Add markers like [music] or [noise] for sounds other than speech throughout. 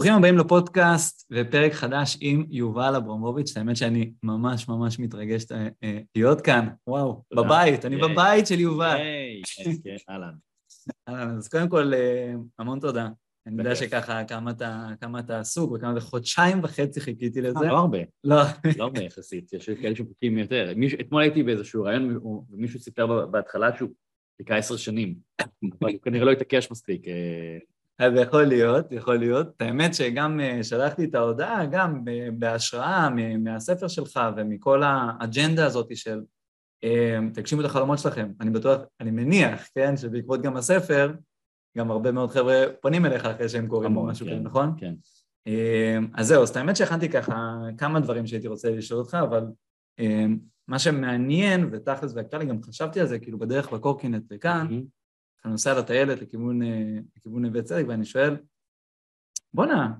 ברוכים הבאים לפודקאסט ופרק חדש עם יובל אברמוביץ', האמת שאני ממש ממש מתרגש אה, אה, להיות כאן, וואו, בבית, אני בבית של יובל. היי, כן, אהלן. [laughs] אהלן, אז קודם כל, אה, המון תודה. אני יודע שככה כמה אתה עסוק וכמה זה חודשיים וחצי חיכיתי לזה. לא הרבה. לא. לא הרבה יחסית, יש כאלה שמחכים יותר. אתמול הייתי באיזשהו רעיון ומישהו סיפר בהתחלה שהוא חיכה עשר שנים, אבל הוא כנראה לא התעקש מספיק. אז יכול להיות, יכול להיות. האמת שגם אה, שלחתי את ההודעה, גם בהשראה מהספר שלך ומכל האג'נדה הזאת של אה, תגשימו את החלומות שלכם. אני בטוח, אני מניח, כן, שבעקבות גם הספר, גם הרבה מאוד חבר'ה פונים אליך אחרי שהם קוראים או משהו כזה, כן, נכון? כן. אה, אז זהו, אז האמת שהכנתי ככה כמה דברים שהייתי רוצה לשאול אותך, אבל מה שמעניין, ותכלס והקטע לי, גם חשבתי על זה, כאילו בדרך בקורקינט לכאן, אני נוסע לטיילת לכיוון, אה, לכיוון נווה צדק ואני שואל, בואנה,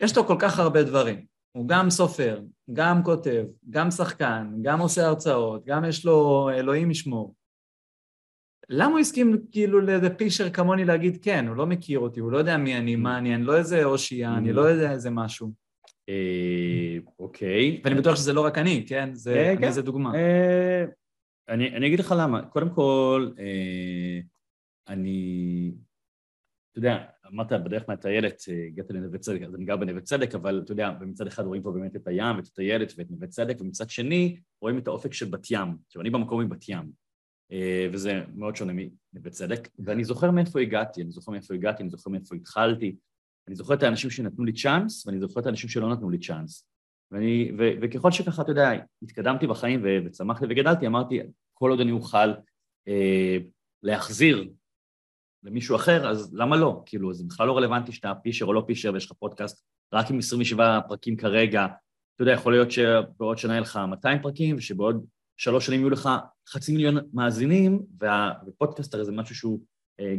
יש לו כל כך הרבה דברים. הוא גם סופר, גם כותב, גם שחקן, גם עושה הרצאות, גם יש לו אלוהים ישמור. למה הוא הסכים כאילו לאיזה פישר כמוני להגיד כן? הוא לא מכיר אותי, הוא לא יודע מי אני, מה אני, אני לא איזה אושייה, אני לא יודע איזה משהו. אה, אוקיי. ואני בטוח שזה לא רק אני, כן? זה כן. איזה דוגמה. אה, אני אגיד לך למה. קודם כל, אני, אתה יודע, אמרת בדרך מהטיילת, הגעת לנווה צדק, אז אני גר בנווה צדק, אבל אתה יודע, מצד אחד רואים פה באמת את הים, ואת הטיילת ואת נווה צדק, ומצד שני רואים את האופק של בת ים. עכשיו, אני במקום מבת ים, אה, וזה מאוד שונה מנווה צדק, ואני זוכר מאיפה הגעתי, אני זוכר מאיפה הגעתי, אני זוכר מאיפה התחלתי, אני זוכר את האנשים שנתנו לי צ'אנס, ואני זוכר את האנשים שלא נתנו לי צ'אנס. ואני, ו, וככל שככה, אתה יודע, התקדמתי בחיים וצמחתי וגדלתי, אמרתי, כל עוד אני אוכל אה, להחזיר למישהו אחר, אז למה לא? כאילו, זה בכלל לא רלוונטי שאתה פישר או לא פישר ויש לך פודקאסט רק עם 27 פרקים כרגע. אתה יודע, יכול להיות שבעוד שנה יהיה לך 200 פרקים, ושבעוד שלוש שנים יהיו לך חצי מיליון מאזינים, ופודקאסט הרי זה משהו שהוא, אה,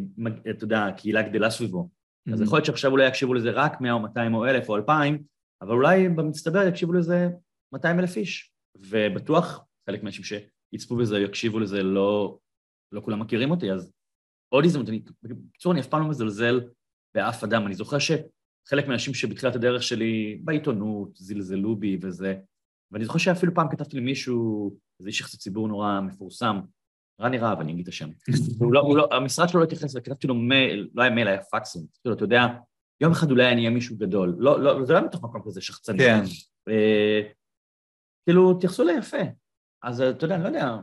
אתה יודע, הקהילה גדלה סביבו. Mm-hmm. אז יכול להיות שעכשיו אולי יקשיבו לזה רק 100 או 200 או 1,000 או 2,000, אבל אולי במצטבר יקשיבו לזה 200 אלף איש. ובטוח חלק מהאנשים שיצפו בזה, יקשיבו לזה, לא, לא כולם מכירים אותי, אז עוד הזדמנות, אני, בקיצור, אני אף פעם לא מזלזל באף אדם. אני זוכר שחלק מהאנשים שבתחילת הדרך שלי בעיתונות זלזלו בי וזה, ואני זוכר שאפילו פעם כתבתי למישהו, איזה איש יחסי ציבור נורא מפורסם, רני רהב, אני אגיד את השם. [laughs] לא, לא, המשרד שלו לא התייחס, וכתבתי לו מייל, לא היה מייל, היה פקסים. כאילו, אתה יודע, יום אחד אולי אני אהיה מישהו גדול. לא, לא, זה לא מתוך מקום כזה שחצני. כן. אה, כאילו, תייחסו לי יפה. אז אתה יודע, אני לא יודע,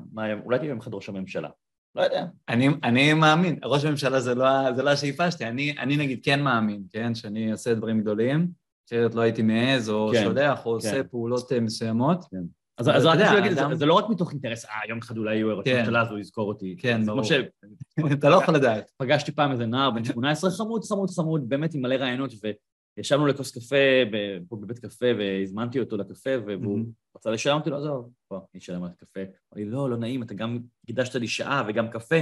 אולי תהיה יום אחד ראש הממשלה. לא יודע. אני, אני מאמין, ראש הממשלה זה לא, זה לא השאיפה שלי, אני, אני נגיד כן מאמין, כן, שאני אעשה דברים גדולים, אחרת לא הייתי מעז או כן, שולח או כן. עושה פעולות אה, מסוימות. כן. אז, אז רק בשביל להגיד, זה, זה לא רק מתוך אינטרס, אה, יום אחד אולי יהיו ראש כן. הממשלה, אז הוא יזכור אותי. כן, ברור. ש... [laughs] אתה לא יכול לדעת. פגשתי פעם איזה נער בן 18, חמוד, חמוד, חמוד, באמת עם מלא רעיונות, וישבנו לכוס קפה פה בבית קפה, והזמנתי אותו לקפה, והוא רצה לשלם אותי, לא, עזוב, בוא, אני אשלם על קפה. אמר לי, לא, לא נעים, אתה גם קידשת לי שעה וגם קפה.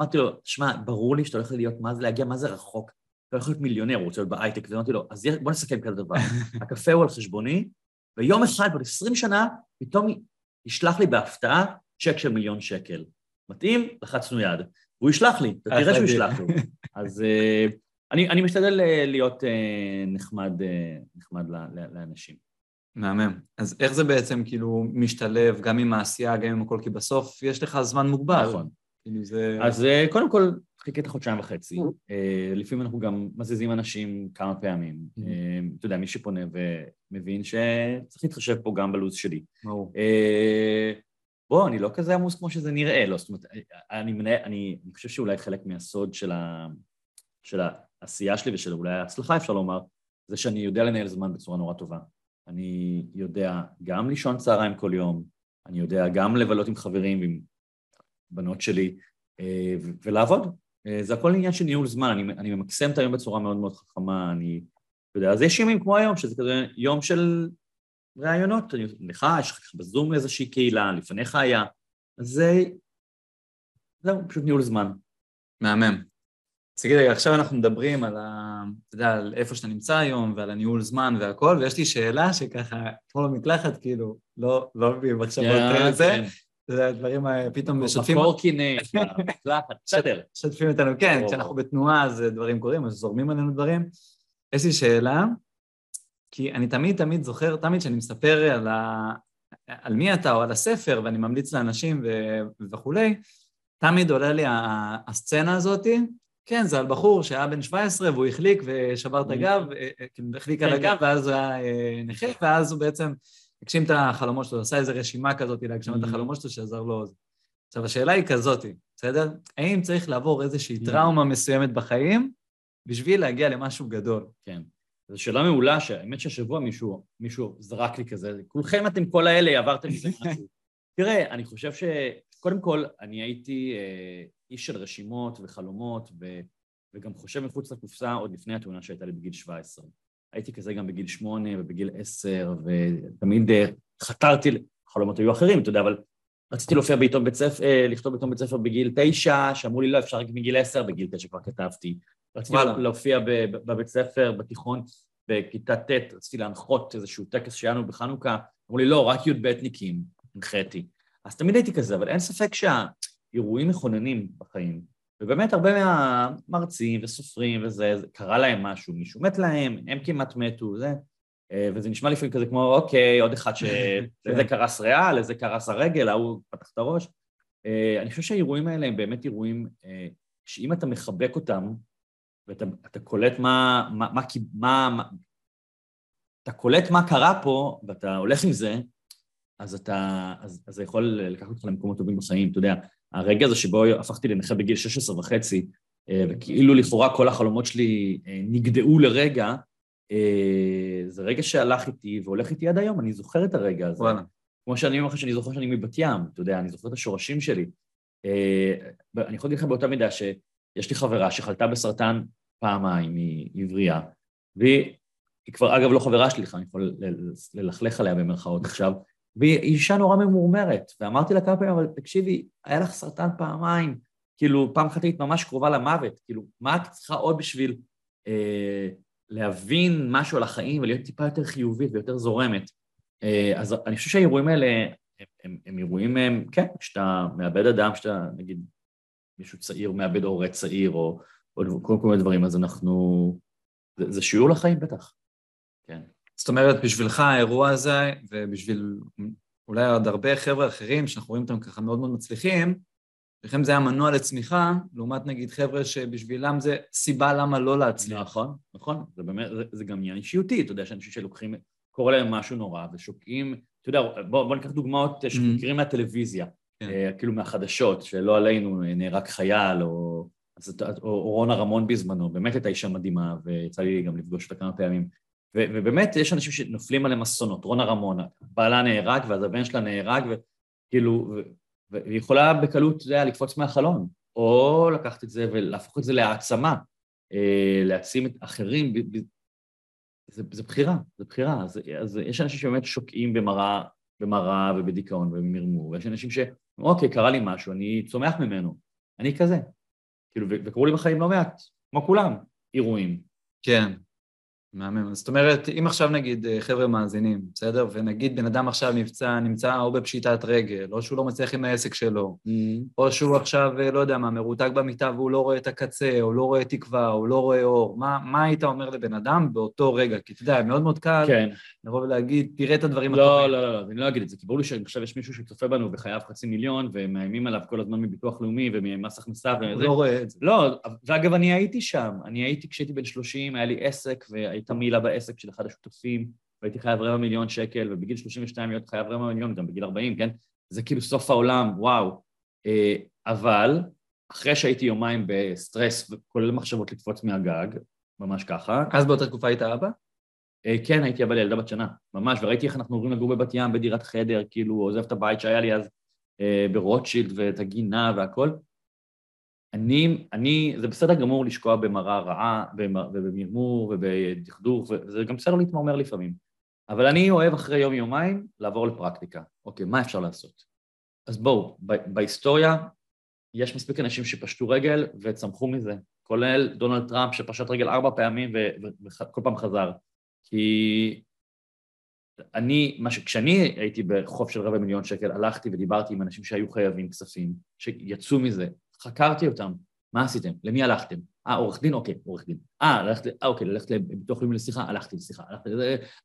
אמרתי לו, שמע, ברור לי שאתה הולך להיות, מה זה להגיע, מה זה רחוק? אתה הולך להיות מיליונר, הוא רוצה להיות בהייטק, ואמרתי לו, אז בוא נסכם כזה דבר. [laughs] הקפה הוא על חשבוני, ויום אחד, בעוד עשרים שנה, פתאום ישלח לי בהפתעה צ'ק של מיליון שקל. מתאים? לחצנו יד. והוא ישלח לי, אתה תראה שהוא ישלח לי. אז uh, [laughs] אני, אני משתדל uh, להיות uh, נחמד, uh, נחמד לאנשים. מהמם. אז איך זה בעצם כאילו משתלב גם עם העשייה, גם עם הכל? כי בסוף יש לך זמן מוגבל. נכון. כאילו זה... אז אה, קודם כל, חיכית חודשיים וחצי. אה, לפעמים אנחנו גם מזיזים אנשים כמה פעמים. אה, אתה יודע, מי שפונה ומבין שצריך להתחשב פה גם בלו"ז שלי. ברור. בוא, אני לא כזה עמוס כמו שזה נראה, לא, זאת אומרת, אני, אני, אני חושב שאולי חלק מהסוד של, ה, של העשייה שלי ושל אולי ההצלחה, אפשר לומר, זה שאני יודע לנהל זמן בצורה נורא טובה. אני יודע גם לישון צהריים כל יום, אני יודע גם לבלות עם חברים ועם בנות שלי אה, ולעבוד. אה, זה הכל עניין של ניהול זמן, אני, אני ממקסם את היום בצורה מאוד מאוד חכמה, אני... יודע, אז יש ימים כמו היום, שזה כזה יום של ראיונות, לך, יש לך בזום איזושהי קהילה, לפניך היה, אז זה... זהו, פשוט ניהול זמן. מהמם. אז תגיד רגע, עכשיו אנחנו מדברים על, ה, אתה יודע, על איפה שאתה נמצא היום ועל הניהול זמן והכל, ויש לי שאלה שככה, כמו במקלחת, כאילו, לא, לא מביאים מחשבות כאלה, זה, זה הדברים פתאום משתפים... בקורקינט, במקלחת, [laughs] בסדר. משתפים אותנו, כן, כשאנחנו בתנועה אז דברים קורים, אז זורמים עלינו דברים. יש לי שאלה, כי אני תמיד תמיד זוכר, תמיד כשאני מספר על, ה... על מי אתה או על הספר, ואני ממליץ לאנשים ו... וכולי, תמיד עולה לי הסצנה הזאתי, כן, זה על בחור שהיה בן 17 והוא החליק ושבר את הגב, אה, אה, כאילו החליק על הגב ואז הוא היה אה, נכה, ואז הוא בעצם הגשים את החלומות שלו, עשה איזו רשימה כזאת להגשים את החלומות שלו שעזר לו. עכשיו, השאלה היא כזאת, בסדר? האם צריך לעבור איזושהי טראומה מסוימת בחיים בשביל להגיע למשהו גדול? כן. זו שאלה מעולה, שהאמת שהשבוע מישהו, מישהו זרק לי כזה, כולכם אתם כל האלה, עברתם מזה משהו. [laughs] תראה, אני חושב שקודם כל, אני הייתי אה, איש של רשימות וחלומות, ו, וגם חושב מחוץ לקופסה עוד לפני התאונה שהייתה לי בגיל 17. הייתי כזה גם בגיל 8 ובגיל 10, ותמיד אה, חתרתי, חלומות היו אחרים, אתה יודע, אבל רציתי להופיע בעיתון בית ספר, אה, לכתוב בעיתון בית ספר בגיל 9, שאמרו לי לא, אפשר רק מגיל 10, בגיל 9 כבר כתבתי. רציתי וואלה. להופיע בבית ספר, בתיכון, בכיתה ט', רציתי להנחות איזשהו טקס שהיה לנו בחנוכה, אמרו לי, לא, רק י"בניקים, הנחיתי. אז תמיד הייתי כזה, אבל אין ספק שהאירועים מכוננים בחיים. ובאמת הרבה מהמרצים וסופרים וזה, קרה להם משהו, מישהו מת להם, הם כמעט מתו, זה. אה, וזה נשמע לפעמים כזה כמו, אוקיי, עוד אחד שלזה. [laughs] קרס ריאה, לזה קרס הרגל, ההוא פתח את הראש. אה, אני חושב שהאירועים האלה הם באמת אירועים אה, שאם אתה מחבק אותם, ואתה קולט מה, מה, מה, מה, מה, אתה קולט מה קרה פה, ואתה הולך עם זה, אז אתה, אז, אז זה יכול לקחת אותך למקומות טובים בחיים, אתה יודע, הרגע הזה שבו הפכתי לנכה בגיל 16 וחצי, אה, וכאילו לכאורה כל החלומות שלי אה, נגדעו לרגע, אה, זה רגע שהלך איתי והולך איתי עד היום, אני זוכר את הרגע הזה. וואלה. כמו שאני אומר לך שאני זוכר שאני מבת ים, אתה יודע, אני זוכר את השורשים שלי. אני יכול להגיד לך באותה מידה שיש לי חברה שחלתה בסרטן פעמיים, היא עברייה, והיא כבר, אגב, לא חברה שלי, אני יכול ללכלך עליה במרכאות עכשיו, והיא אישה נורא ממורמרת, ואמרתי לה כמה פעמים, אבל תקשיבי, היה לך סרטן פעמיים, כאילו, פעם אחת היית ממש קרובה למוות, כאילו, מה את צריכה עוד בשביל אה, להבין משהו על החיים ולהיות טיפה יותר חיובית ויותר זורמת? אה, אז אני חושב שהאירועים האלה הם, הם, הם אירועים, הם, כן, כשאתה מאבד אדם, כשאתה, נגיד, מישהו צעיר מאבד הורה צעיר, או, או כל מיני דברים, אז אנחנו... זה, זה שיעור לחיים בטח, כן. זאת אומרת, בשבילך האירוע הזה, ובשביל אולי עוד הרבה חבר'ה אחרים שאנחנו רואים אותם ככה מאוד מאוד מצליחים, לכם זה היה מנוע לצמיחה, לעומת נגיד חבר'ה שבשבילם זה סיבה למה לא להצליח. נכון, נכון, זה באמת, זה, זה גם עניין אישיותי, אתה יודע, שאנשים שלוקחים, קורה להם משהו נורא ושוקעים, אתה יודע, בוא, בוא ניקח דוגמאות mm-hmm. מכירים מהטלוויזיה, כן. אה, כאילו מהחדשות, שלא עלינו נהרג חייל, או, או, או רונה רמון בזמנו, באמת הייתה אישה מדהימה, ויצא לי גם לפגוש אותה כמה פעמים. ובאמת יש אנשים שנופלים עליהם אסונות, רונה רמונה, בעלה נהרג ואז הבן שלה נהרג, וכאילו, והיא יכולה בקלות, אתה יודע, לקפוץ מהחלון, או לקחת את זה ולהפוך את זה להעצמה, אה, להעצים את אחרים, זה, זה בחירה, זה בחירה. אז, אז יש אנשים שבאמת שוקעים במראה, במראה ובדיכאון ובמרמור, ויש אנשים ש... אוקיי, קרה לי משהו, אני צומח ממנו, אני כזה. כאילו, וקרו לי בחיים לא מעט, כמו כולם, אירועים. כן. מהמם. זאת אומרת, אם עכשיו נגיד אה, חבר'ה מאזינים, בסדר? ונגיד בן אדם עכשיו נמצא, נמצא או בפשיטת רגל, או שהוא לא מצליח עם העסק שלו, mm-hmm. או שהוא עכשיו, אה, לא יודע מה, מרותק במיטה והוא לא רואה את הקצה, או לא רואה תקווה, או לא רואה אור, מה, מה היית אומר לבן אדם באותו רגע? כי אתה יודע, מאוד מאוד קל כן. לבוא ולהגיד, תראה את הדברים לא, הטובים. לא, לא, לא, אני לא אגיד את זה, כי ברור לי שעכשיו יש מישהו שצופה בנו וחייב חצי מיליון, ומאיימים עליו כל הזמן מביטוח לאומי וממס הכנסה וזה. הוא לא רואה את זה. לא, ואגב, אני הייתי שם. אני הייתי כשהייתי בן 30, היה לי עסק, הייתה מילה בעסק של אחד השותפים, והייתי חייב רבע מיליון שקל, ובגיל 32 להיות חייב רבע מיליון, גם בגיל 40, כן? זה כאילו סוף העולם, וואו. אה, אבל אחרי שהייתי יומיים בסטרס, כולל מחשבות לקפוץ מהגג, ממש ככה. אז באותה תקופה היית אבא? אה, כן, הייתי אבא לילדה בת שנה, ממש, וראיתי איך אנחנו עוברים לגור בבת ים בדירת חדר, כאילו עוזב את הבית שהיה לי אז אה, ברוטשילד ואת הגינה והכל. אני, אני, זה בסדר גמור לשקוע במראה רעה, ובמרמור ובדכדוך, וזה גם בסדר להתמרמר לפעמים. אבל אני אוהב אחרי יום-יומיים לעבור לפרקטיקה. אוקיי, מה אפשר לעשות? אז בואו, בהיסטוריה יש מספיק אנשים שפשטו רגל וצמחו מזה, כולל דונלד טראמפ שפשט רגל ארבע פעמים וכל פעם חזר. כי אני, מה שכשאני הייתי בחוב של רבע מיליון שקל, הלכתי ודיברתי עם אנשים שהיו חייבים כספים, שיצאו מזה, חקרתי אותם, מה עשיתם? למי הלכתם? אה, עורך דין? אוקיי, עורך דין. אה, ללכת, אה, אוקיי, ללכת לביטוח לאומי לשיחה? הלכתי לשיחה. הלכתי,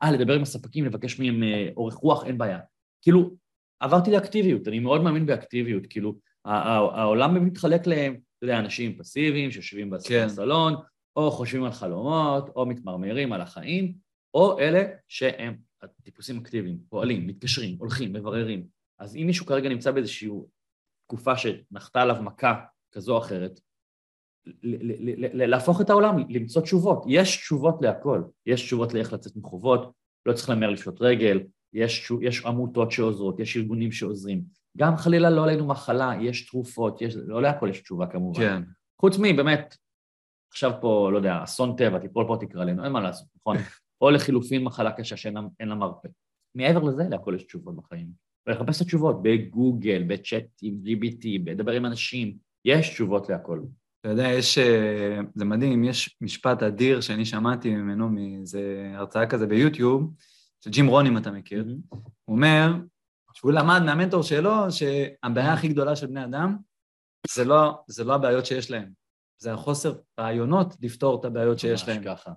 אה, לדבר עם הספקים, לבקש מהם אה, אורך רוח, אין בעיה. כאילו, עברתי לאקטיביות, אני מאוד מאמין באקטיביות, כאילו, העולם מתחלק להם, אתה יודע, אנשים פסיביים שיושבים. בסלון, כן. או חושבים על חלומות, או מתמרמרים על החיים, או אלה שהם טיפוסים אקטיביים, פועלים, מתקשרים, הולכים, מבררים. אז אם מישהו כרגע נמצא באיזושהי תקופה שנחתה עליו מכה כזו או אחרת, להפוך את העולם, למצוא תשובות. יש תשובות להכל. יש תשובות לאיך לצאת מחובות, לא צריך למהר לפשוט רגל, יש, יש עמותות שעוזרות, יש ארגונים שעוזרים. גם חלילה לא עלינו מחלה, יש תרופות, יש, לא להכל יש תשובה כמובן. כן. חוץ מבאמת, עכשיו פה, לא יודע, אסון טבע, תיפול פה תקרא לנו, אין מה לעשות, נכון? [laughs] או לחילופין מחלה קשה שאין לה מרפא. מעבר לזה, להכל יש תשובות בחיים. ולחפש את התשובות בגוגל, בצ'אט עם GBT, לדבר עם אנשים, יש תשובות להכל. אתה יודע, יש, אה, זה מדהים, יש משפט אדיר שאני שמעתי ממנו מאיזה הרצאה כזה ביוטיוב, של ג'ים רון, אם אתה מכיר. Mm-hmm. הוא אומר שהוא למד מהמנטור שלו שהבעיה הכי גדולה של בני אדם זה לא, זה לא הבעיות שיש להם, זה החוסר רעיונות לפתור את הבעיות שיש להם. ככה.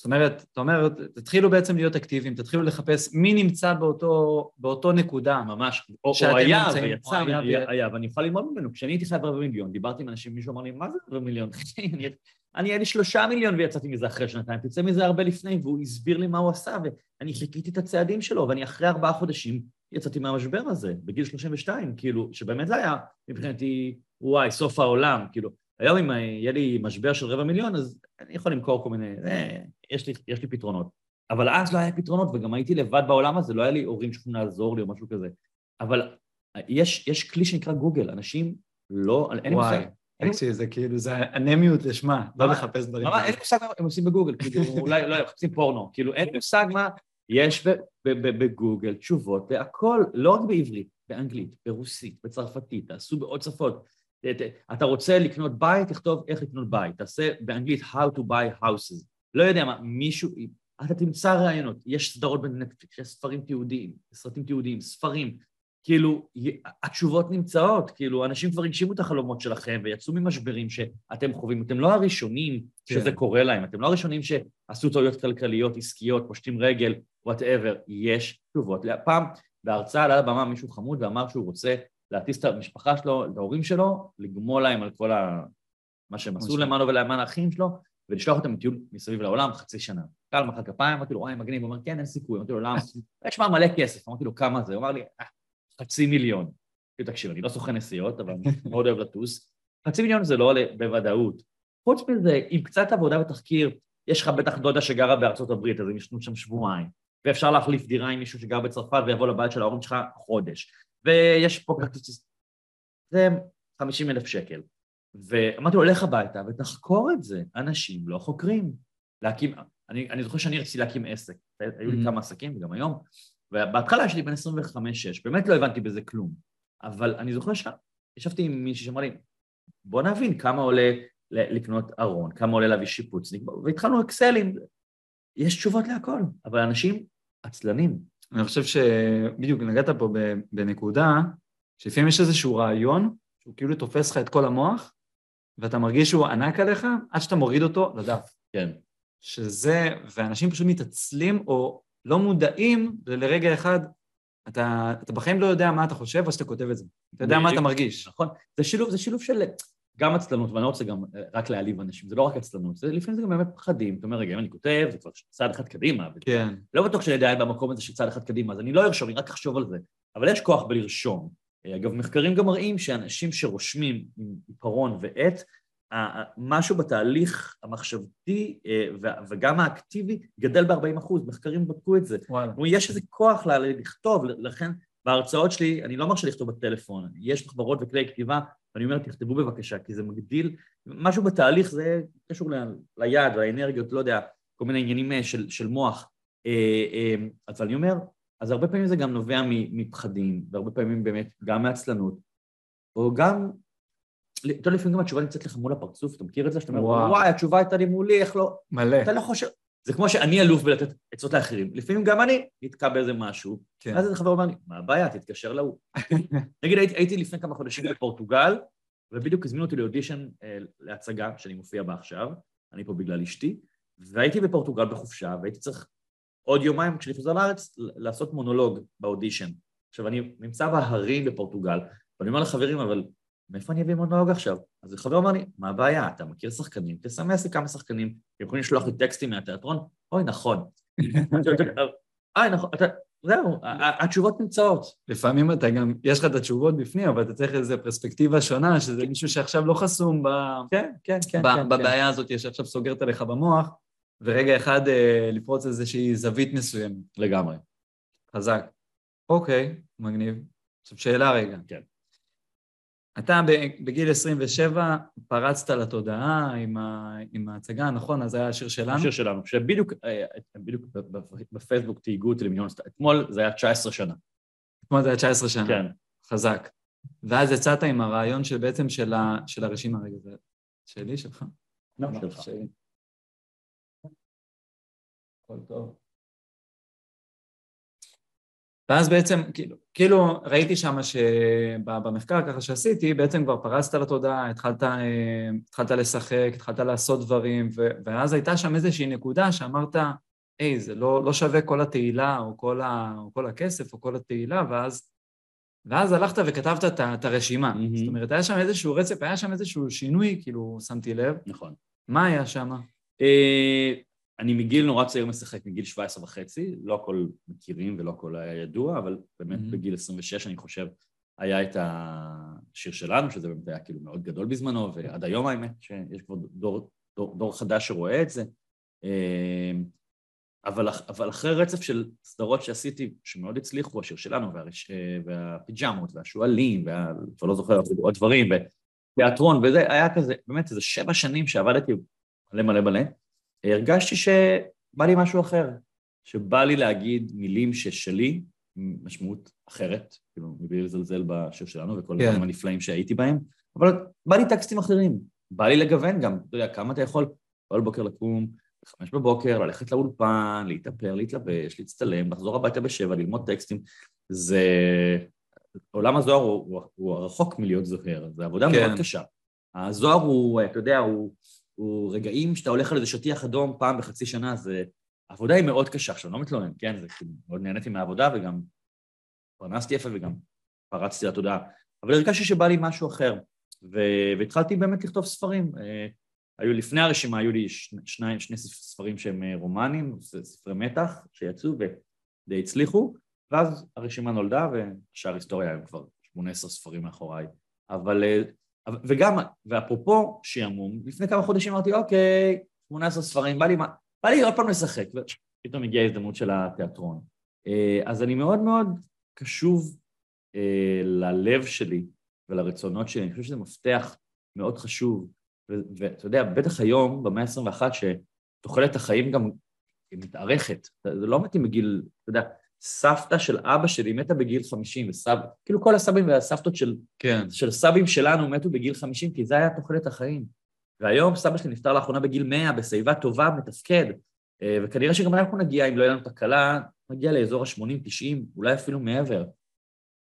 זאת אומרת, אתה אומר, תתחילו בעצם להיות אקטיביים, תתחילו לחפש מי נמצא באותו, באותו נקודה. ממש. או, או היה ויצא, היה, היה, היה, ואני יכול ללמוד ממנו. כשאני הייתי חייב רבע מיליון, דיברתי עם אנשים, מישהו אמר לי, מה זה רבע מיליון? [laughs] אני, היה לי שלושה מיליון ויצאתי מזה אחרי שנתיים, תצא מזה הרבה לפני, והוא הסביר לי מה הוא עשה, ואני חיכיתי את הצעדים שלו, ואני אחרי ארבעה חודשים יצאתי מהמשבר הזה, בגיל 32, כאילו, שבאמת זה היה מבחינתי, וואי, סוף העולם, כאילו, היום אם יהיה לי משבר של רבע מיליון, אז אני יכול למכור כל מיני, אה, יש, לי, יש לי פתרונות. אבל אז לא היה פתרונות, וגם הייתי לבד בעולם הזה, לא היה לי הורים שיכולים לעזור לי או משהו כזה. אבל יש, יש כלי שנקרא גוגל, אנשים לא, אין לי מושג. תקשיב, זה כאילו, זה אנמיות לשמה, לא לחפש דברים. אין לי מושג מה הם עושים בגוגל, כאילו, אולי, לא, מחפשים פורנו, כאילו, אין לי מושג מה, יש בגוגל תשובות להכל, לא רק בעברית, באנגלית, ברוסית, בצרפתית, תעשו בעוד שפות. אתה רוצה לקנות בית, תכתוב איך לקנות בית, תעשה באנגלית How to buy houses. לא יודע מה, מישהו, אתה תמצא רעיונות, יש סדרות בנטפליקס, יש ספרים תיעודיים, סרטים תיעודיים, ספרים, כאילו, התשובות נמצאות, כאילו, אנשים כבר הגשימו את החלומות שלכם ויצאו ממשברים שאתם חווים, אתם לא הראשונים כן. שזה קורה להם, אתם לא הראשונים שעשו טעויות כלכליות, עסקיות, פושטים רגל, whatever, יש תשובות. פעם בהרצאה על הבמה מישהו חמוד ואמר שהוא רוצה להטיס את המשפחה שלו, את ההורים שלו, לגמול להם על כל ה... מה שהם עשו למענו ולמען האחים שלו, ולשלוח אותם לטיול מסביב לעולם חצי שנה. קהל מחא כפיים, אמרתי לו, וואי, מגניב, הוא אומר, כן, אין סיכוי. אמרתי לו, למה? [laughs] יש מה מלא כסף. אמרתי לו, כמה זה? הוא אמר לי, אה, חצי מיליון. תקשיב, אני לא סוכן נסיעות, אבל אני [laughs] מאוד אוהב לטוס. חצי מיליון זה לא עולה בוודאות. חוץ מזה, עם קצת עבודה ותחקיר, יש לך בטח דודה שגרה בארצות הברית, אז הם ישנו שם שבועיים, ואפשר להחליף דירה עם מישהו שגר בצרפת ויבוא לבית של ההורים שלך חודש, ויש פה כרטיס... זה 50 אלף שקל. ואמרתי לו, לך הביתה ותחקור את זה. אנשים לא חוקרים. להקים, אני, אני זוכר שאני רציתי להקים עסק, היו לי mm-hmm. כמה עסקים, וגם היום, ובהתחלה יש לי בין 25-6, באמת לא הבנתי בזה כלום. אבל אני זוכר שישבתי עם מישהי שאמר לי, בוא נבין כמה עולה לקנות ארון, כמה עולה להביא שיפוץ, והתחלנו אקסלים. יש תשובות להכל, אבל אנשים עצלנים. אני חושב שבדיוק נגעת פה בנקודה, שלפעמים יש איזשהו רעיון, שהוא כאילו תופס לך את כל המוח, ואתה מרגיש שהוא ענק עליך, עד שאתה מוריד אותו לדף. כן. שזה, ואנשים פשוט מתעצלים או לא מודעים לרגע אחד, אתה, אתה בחיים לא יודע מה אתה חושב, אז אתה כותב את זה. אתה יודע מה אתה מרגיש. נכון. זה שילוב, זה שילוב של גם עצלנות, ואני לא רוצה גם אה, רק להעליב אנשים, זה לא רק עצלנות, זה, לפעמים זה גם באמת פחדים. אתה אומר, רגע, אם אני כותב, זה כבר צעד אחד קדימה. כן. לא בטוח שאני יודע במקום הזה שצעד אחד קדימה, אז אני לא ארשום, אני רק אחשוב על זה. אבל יש כוח בלרשום. אה, אגב, מחקרים גם מראים שאנשים שרושמים עם עיפרון ועט, משהו בתהליך המחשבתי אה, וגם האקטיבי גדל ב-40 אחוז, מחקרים בדקו את זה. וואלה. יש איזה כוח לכתוב, לכן בהרצאות שלי, אני לא מרשה לכתוב בטלפון, יש מחברות וכלי כתיבה, ואני אומר, תכתבו בבקשה, כי זה מגדיל, משהו בתהליך זה קשור ליד, לאנרגיות, לא יודע, כל מיני עניינים אה, של, של מוח. אז אני אומר, אז הרבה פעמים זה גם נובע מפחדים, והרבה פעמים באמת גם מעצלנות, או גם, אתה יודע, לפעמים גם התשובה נמצאת לך מול הפרצוף, אתה מכיר את זה? שאתה אומר. וואי, התשובה הייתה לי מולי, איך לא... מלא. אתה לא חושב... זה כמו שאני אלוף בלתת עצות לאחרים, לפעמים גם אני נתקע באיזה משהו, כן. אז איזה חבר אומר לי, מה הבעיה, תתקשר להוא. [laughs] נגיד, הייתי, הייתי לפני כמה חודשים בפורטוגל, ובדיוק הזמינו אותי לאודישן אה, להצגה שאני מופיע בה עכשיו, אני פה בגלל אשתי, והייתי בפורטוגל בחופשה, והייתי צריך עוד יומיים כשאני חוזר לארץ לעשות מונולוג באודישן. עכשיו, אני נמצא בהרים בפורטוגל, ואני אומר לחברים, אבל מאיפה אני אביא מונולוג עכשיו? אז חבר אמר לי, מה הבעיה? אתה מכיר שחקנים? תסמס לי כמה שחקנים, הם יכולים לשלוח לי טקסטים מהתיאטרון? אוי, נכון. אוי, נכון, אתה... זהו, התשובות נמצאות. לפעמים אתה גם, יש לך את התשובות בפנים, אבל אתה צריך איזו פרספקטיבה שונה, שזה מישהו שעכשיו לא חסום ב... כן, כן, כן. כן בבעיה הזאת שעכשיו סוגרת עליך במוח, ורגע אחד אה, לפרוץ איזושהי זווית מסוימת. לגמרי. חזק. אוקיי, מגניב. עכשיו שאלה רגע. כן. אתה בגיל 27 פרצת לתודעה עם, ה, עם ההצגה, נכון? אז זה היה השיר שלנו? השיר שלנו, שבדיוק אה, בדיוק בפייסבוק תהיגו אותי למיליון... אתמול זה היה 19 שנה. אתמול זה היה 19 שנה. כן. חזק. ואז יצאת עם הרעיון של בעצם של, ה, של הרשימה, רגע, זה שלי, שלך? לא, שלך. שלי. הכל טוב. ואז בעצם, כאילו, כאילו ראיתי שם שבמחקר ככה שעשיתי, בעצם כבר פרסת לתודעה, התחלת, אה, התחלת לשחק, התחלת לעשות דברים, ו, ואז הייתה שם איזושהי נקודה שאמרת, היי, זה לא, לא שווה כל התהילה או כל, ה, או כל הכסף או כל התהילה, ואז, ואז הלכת וכתבת את, את הרשימה. Mm-hmm. זאת אומרת, היה שם איזשהו רצף, היה שם איזשהו שינוי, כאילו, שמתי לב. נכון. מה היה שם? אה, אני מגיל נורא צעיר משחק, מגיל 17 וחצי, לא הכל מכירים ולא הכל היה ידוע, אבל באמת mm-hmm. בגיל 26 אני חושב היה את השיר שלנו, שזה באמת היה כאילו מאוד גדול בזמנו, ועד היום האמת שיש כבר דור, דור, דור חדש שרואה את זה. אמ, אבל, אבל אחרי רצף של סדרות שעשיתי, שמאוד הצליחו, השיר שלנו, והרש, והפיג'מות, והשועלים, וה... כבר לא זוכר עוד דברים, ותיאטרון, וזה היה כזה, באמת איזה שבע שנים שעבדתי מלא מלא מלא. הרגשתי שבא לי משהו אחר, שבא לי להגיד מילים ששלי, משמעות אחרת, כאילו, מבלי לזלזל בשיר שלנו וכל כן. הדברים הנפלאים שהייתי בהם, אבל בא לי טקסטים אחרים, בא לי לגוון גם, אתה יודע, כמה אתה יכול כל בוקר לקום, בחמש בבוקר, ללכת לאולפן, להתאפר, להתלבש, להצטלם, לחזור הביתה בשבע, ללמוד טקסטים, זה... עולם הזוהר הוא, הוא, הוא רחוק מלהיות זוהר, זו עבודה כן. מאוד קשה. הזוהר הוא, אתה יודע, הוא... הוא רגעים שאתה הולך על איזה שטיח אדום פעם בחצי שנה, זה... העבודה היא מאוד קשה, עכשיו, לא מתלונן, כן? זה כאילו, מאוד נהניתי מהעבודה וגם פרנסתי יפה וגם פרצתי לתודעה, אבל הרגשתי שבא לי משהו אחר, ו... והתחלתי באמת לכתוב ספרים. אה, היו לפני הרשימה, היו לי שני, שני ספרים שהם אה, רומנים, ספרי מתח שיצאו ודי הצליחו, ואז הרשימה נולדה ושאר היסטוריה הם כבר 18 ספרים מאחוריי. אבל אה, וגם, ואפרופו שעמום, לפני כמה חודשים אמרתי, אוקיי, 18 ספרים, בא לי, בא לי עוד פעם לשחק, ופתאום הגיעה ההזדמנות של התיאטרון. אה, אז אני מאוד מאוד קשוב אה, ללב שלי ולרצונות שלי, אני חושב שזה מפתח מאוד חשוב, ואתה יודע, בטח היום, במאה ה-21, שתוחלת החיים גם מתארכת, זה לא מתאים בגיל, אתה יודע, סבתא של אבא שלי מתה בגיל 50, וסב... כאילו כל הסבים והסבתות של, כן. של סבים שלנו מתו בגיל 50, כי זה היה תוחלת החיים. והיום סבא שלי נפטר לאחרונה בגיל 100, בשיבה טובה, מתפקד, אה, וכנראה שגם אנחנו נגיע, אם לא יהיה לנו תקלה, נגיע לאזור ה-80-90, אולי אפילו מעבר.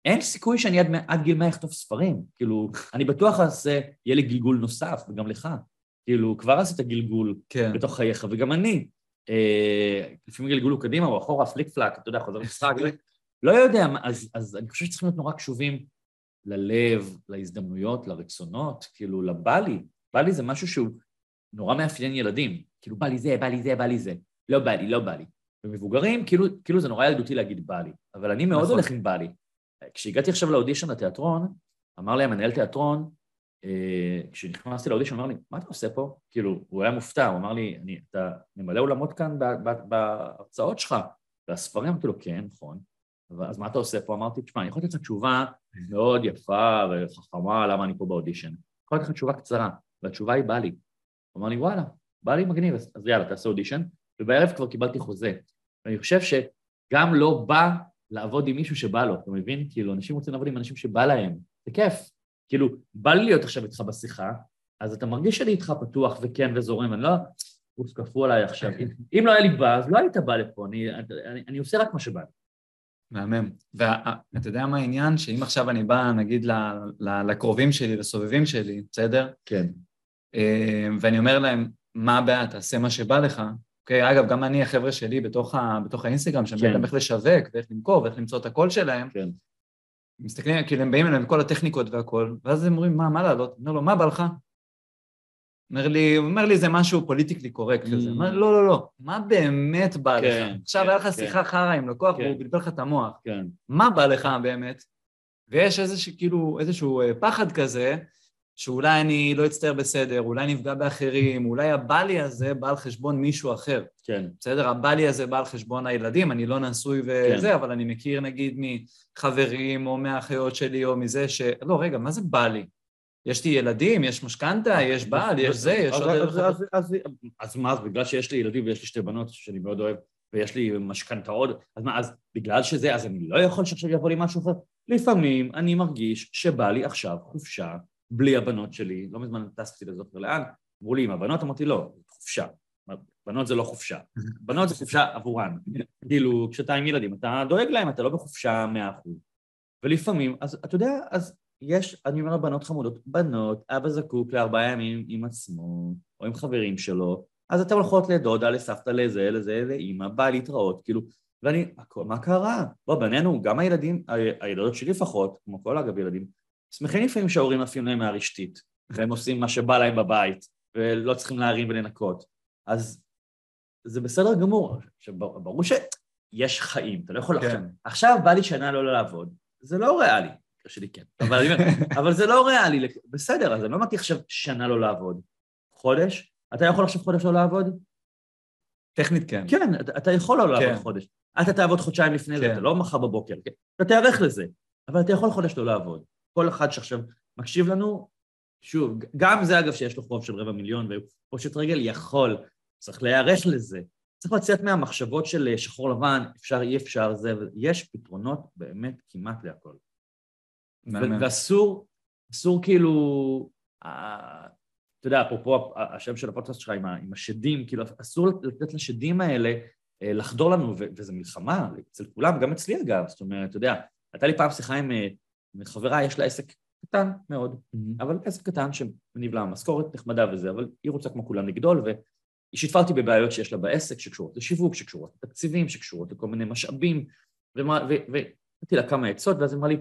אין סיכוי שאני עד, עד גיל 100 אכתוב ספרים. כאילו, אני בטוח אז יהיה לי גלגול נוסף, וגם לך. כאילו, כבר עשית גלגול כן. בתוך חייך, וגם אני. אה, לפעמים גלגולו קדימה או אחורה, פליק פלאק, אתה יודע, חוזר משחק, לא יודע, אז, אז אני חושב שצריכים להיות נורא קשובים ללב, להזדמנויות, לרצונות, כאילו, לבא לי. בא לי זה משהו שהוא נורא מאפיין ילדים. כאילו, בא לי זה, בא לי זה, בא לי זה. לא בא לי, לא בא לי. ומבוגרים, כאילו, כאילו זה נורא ילדותי להגיד בא לי, אבל אני מאוד נכון. הולך עם בא לי. כשהגעתי עכשיו לאודישן לתיאטרון, אמר לי המנהל תיאטרון, כשנכנסתי לאודישן, הוא אמר לי, מה אתה עושה פה? כאילו, הוא היה מופתע, הוא אמר לי, אני, אתה ממלא אולמות כאן בהרצאות שלך, והספרים, אמרתי לו, כן, נכון. אז מה אתה עושה פה? אמרתי, תשמע, אני יכול לתת לך תשובה מאוד יפה וחכמה למה אני פה באודישן. אני יכול לתת לך תשובה קצרה, והתשובה היא בא לי. הוא אמר לי, וואלה, בא לי מגניב, אז יאללה, תעשה אודישן. ובערב כבר קיבלתי חוזה. ואני חושב שגם לא בא לעבוד עם מישהו שבא לו, אתה מבין? כאילו, אנשים רוצים לעבוד עם אנשים שבא להם. זה כיף. כאילו, בא לי להיות עכשיו איתך בשיחה, אז אתה מרגיש שאני איתך פתוח וכן וזורם, אני לא... אוף, כפו עליי עכשיו. אם לא היה לי בא, אז לא היית בא לפה, אני, אני, אני עושה רק מה שבא לי. מהמם. ואתה יודע מה העניין? שאם עכשיו אני בא, נגיד, לקרובים שלי, לסובבים שלי, בסדר? כן. אה, ואני אומר להם, מה הבעיה, תעשה מה שבא לך. אוקיי, אגב, גם אני, החבר'ה שלי בתוך, ה, בתוך האינסטגרם, שהם כן. איך לשווק, ואיך למכור, ואיך למצוא את הקול שלהם, כן. מסתכלים, כאילו הם באים אליהם עם כל הטכניקות והכל, ואז הם אומרים, מה, מה לעלות? אני אומר לו, מה בא לך? אומר לי, אומר לי, זה משהו פוליטיקלי קורקט כזה. אומר, לא, לא, לא, מה באמת בא כן, לך? עכשיו כן, היה לך כן. שיחה חרא עם לקוח, כן. והוא בלבל לך את המוח. כן. מה בא לך באמת? ויש איזשהו, כאילו, איזשהו אה, פחד כזה, שאולי אני לא אצטער בסדר, אולי נפגע באחרים, אולי הבא הזה בא על חשבון מישהו אחר. כן. בסדר? הבא הזה בא על חשבון הילדים, אני לא נשוי וזה, כן. אבל אני מכיר נגיד מחברים או מהאחיות שלי או מזה ש... לא, רגע, מה זה בא לי? יש לי ילדים, יש משכנתה, יש בעל, יש זה, יש אז- עוד... אז- אז- אז- אז מה, אז בגלל שיש לי ילדים ויש לי שתי בנות שאני מאוד אוהב, ויש לי משכנתאות, אז מה, אז בגלל שזה, אז אני לא יכול שעכשיו יבוא לי משהו אחר? לפעמים אני מרגיש שבא לי עכשיו חופשה בלי הבנות שלי, לא מזמן טסתי לא זוכר לאן, אמרו לי עם הבנות, אמרתי לא, חופשה. בנות זה לא חופשה, בנות זה חופשה עבורן. כאילו, כשאתה עם ילדים, אתה דואג להם, אתה לא בחופשה מאה אחוז. ולפעמים, אז אתה יודע, אז יש, אני אומר לבנות חמודות, בנות, אבא זקוק לארבעה ימים עם עצמו, או עם חברים שלו, אז אתן הולכות לדודה, לסבתא, לזה, לזה, לאימא, בא להתראות, כאילו, ואני, מה קרה? בוא, בינינו, גם הילדים, הילדות שלי לפחות, כמו כל אגב ילדים, שמחים לפעמים שההורים עפים להם מהרשתית, והם עושים מה שבא להם בבית, ולא צריכים להרים ולנקות. אז זה בסדר גמור, שברור שיש חיים, אתה לא יכול כן. עכשיו, עכשיו בא לי שנה לא לעבוד, זה לא ריאלי, שלי כן, אבל, [laughs] אבל זה לא ריאלי, בסדר, אז אני לא אמרתי עכשיו שנה לא לעבוד. חודש? אתה יכול עכשיו חודש לא לעבוד? טכנית כן. כן, אתה, אתה יכול לא לעבוד כן. חודש. אתה תעבוד חודשיים לפני זה, כן. אתה לא מחר בבוקר, כן? אתה תיערך לזה, אבל אתה יכול חודש לא לעבוד. כל אחד שעכשיו מקשיב לנו, שוב, גם זה אגב שיש לו חוב של רבע מיליון ופושט רגל, יכול, צריך להיערך לזה. צריך לצאת מהמחשבות של אה, שחור לבן, אפשר, אי אפשר, זה, יש פתרונות באמת כמעט להכל. ואסור, אסור כאילו, אה, אתה יודע, אפרופו השם של הפודקאסט שלך עם, עם השדים, כאילו אסור לתת לשדים האלה אה, לחדור לנו, ו- וזה מלחמה אצל כולם, גם אצלי אגב, זאת אומרת, אתה יודע, הייתה לי פעם שיחה עם חברה, יש לה עסק קטן מאוד, אבל עסק קטן שמניב לה משכורת נחמדה וזה, אבל היא רוצה כמו כולם לגדול, והיא שיתפה אותי בבעיות שיש לה בעסק, שקשורות לשיווק, שקשורות לתקציבים, שקשורות לכל מיני משאבים, ונתתי לה כמה עצות, ואז היא אמרה לי,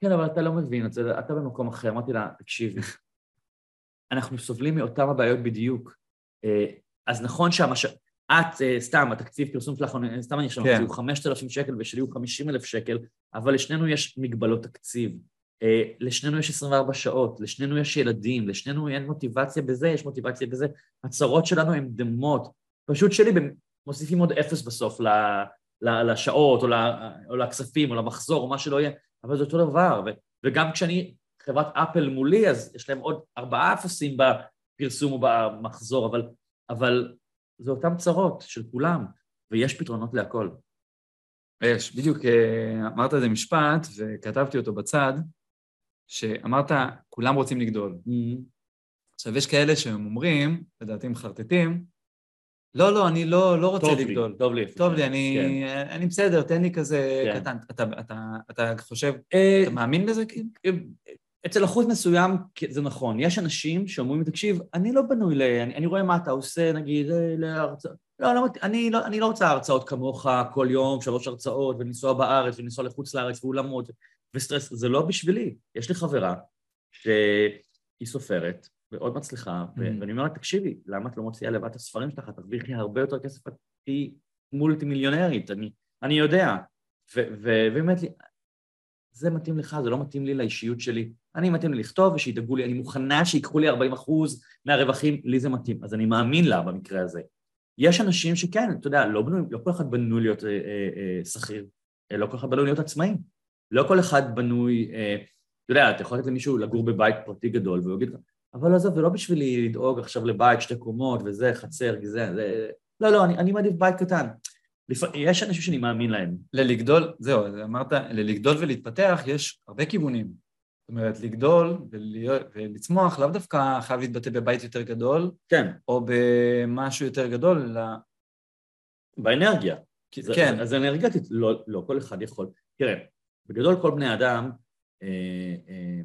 כן, אבל אתה לא מבין את זה, אתה במקום אחר. אמרתי לה, תקשיבי, [laughs] אנחנו סובלים מאותם הבעיות בדיוק. אה, אז נכון שהמש... את, אה, סתם, התקציב פרסום שלך, אה, סתם אני עכשיו, כן. הוא 5,000 שקל ושלי הוא 50,000 שקל, אבל לשנינו יש מגבלות תקציב. אה, לשנינו יש 24 שעות, לשנינו יש ילדים, לשנינו אין מוטיבציה בזה, יש מוטיבציה בזה. הצרות שלנו הן דמות. פשוט שלי, מוסיפים עוד אפס בסוף ל- ל- לשעות, או, ל- או לכספים, או למחזור, או מה שלא יהיה, אבל זה אותו דבר. ו- וגם כשאני, חברת אפל מולי, אז יש להם עוד ארבעה אפסים בפרסום או במחזור, אבל, אבל זה אותן צרות של כולם, ויש פתרונות להכל. יש, בדיוק אה, אמרת איזה משפט, וכתבתי אותו בצד, שאמרת, כולם רוצים לגדול. עכשיו, יש כאלה שהם אומרים, לדעתי מחרטטים, לא, לא, אני לא, לא רוצה טוב לי, לגדול. טוב לי. טוב. לי, אני, כן. אני בסדר, תן לי כזה כן. קטן. אתה, אתה, אתה חושב, אה, אתה מאמין בזה כאילו? אצל אחוז מסוים זה נכון, יש אנשים שאומרים, תקשיב, אני לא בנוי ל... אני, אני רואה מה אתה עושה, נגיד, אה, להרצאות, לא, לא, אני לא, אני לא רוצה הרצאות כמוך כל יום, שלוש הרצאות, ולנסוע בארץ, ולנסוע לחוץ לארץ, ואולמות, וסטרס, זה לא בשבילי. יש לי חברה שהיא סופרת, מאוד מצליחה, Mhm. ואני אומר לה, תקשיבי, למה את לא מוציאה לבד את הספרים שלך? את תרוויחי הרבה יותר כסף, את תהיי מולטי מיליונרית, אני, אני יודע. ו- ו- והיא אומרת לי, זה מתאים לך, זה לא מתאים לי לאישיות שלי. אני מתאים לי לכתוב ושידאגו לי, אני מוכנה שיקחו לי 40 אחוז מהרווחים, לי זה מתאים. אז אני מאמין לה במקרה הזה. יש אנשים שכן, אתה יודע, לא, בנוי, לא כל אחד בנוי להיות אה, אה, אה, שכיר, אה, לא כל אחד בנוי להיות עצמאי. לא כל אחד בנוי, אה, אתה יודע, אתה יכול לתת למישהו לגור בבית פרטי גדול, והוא יגיד אבל עזוב, זה לא בשבילי לדאוג עכשיו לבית, שתי קומות וזה, חצר, זה, זה... לא, לא, אני, אני מעדיף בית קטן. לפ... יש אנשים שאני מאמין להם. ללגדול, זהו, אמרת, ללגדול ולהתפתח יש הרבה כיוונים. זאת אומרת, לגדול ולצמוח לאו דווקא חייב להתבטא בבית יותר גדול, כן, או במשהו יותר גדול, אלא... באנרגיה. זה, כן, אז אנרגטית, לא, לא כל אחד יכול. תראה, בגדול כל בני אדם, אה, אה,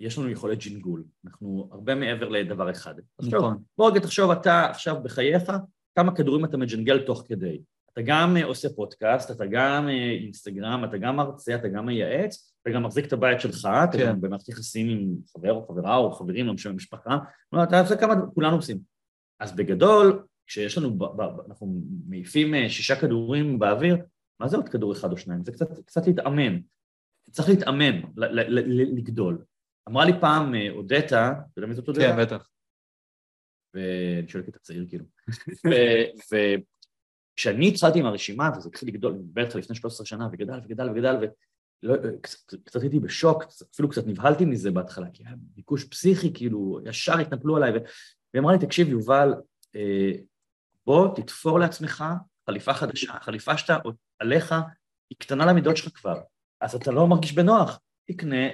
יש לנו יכולת ג'ינגול, אנחנו הרבה מעבר לדבר אחד. נכון. בוא רגע תחשוב אתה עכשיו בחייך, כמה כדורים אתה מג'נגל תוך כדי. אתה גם אה, עושה פודקאסט, אתה גם אה, אינסטגרם, אתה גם מרצה, אתה גם מייעץ, אתה גם מחזיק את הבית שלך, כן. אתה גם במערכת יחסים עם חבר או חברה או חברים, לא משנה, משפחה, לא, אתה עושה כמה, כולנו עושים. אז בגדול, כשיש לנו, אנחנו מעיפים אה, שישה כדורים באוויר, מה זה עוד כדור אחד או שניים? זה קצת, קצת להתאמן. צריך להתאמן, לגדול. אמרה לי פעם אודטה, אתה יודע מי זאת אודטה? כן, בטח. ואני שואל את הצעיר כאילו. [laughs] כשאני התחלתי עם הרשימה, וזה התחיל לגדול, אני מדבר איתך לפני 13 שנה, וגדל וגדל וגדל, וקצת הייתי בשוק, אפילו קצת נבהלתי מזה בהתחלה, כי היה ביקוש פסיכי, כאילו, ישר התנפלו עליי, והיא אמרה לי, תקשיב, יובל, אה, בוא תתפור לעצמך חליפה חדשה, החליפה שאתה עליך היא קטנה למידות שלך כבר, אז אתה לא מרגיש בנוח, תקנה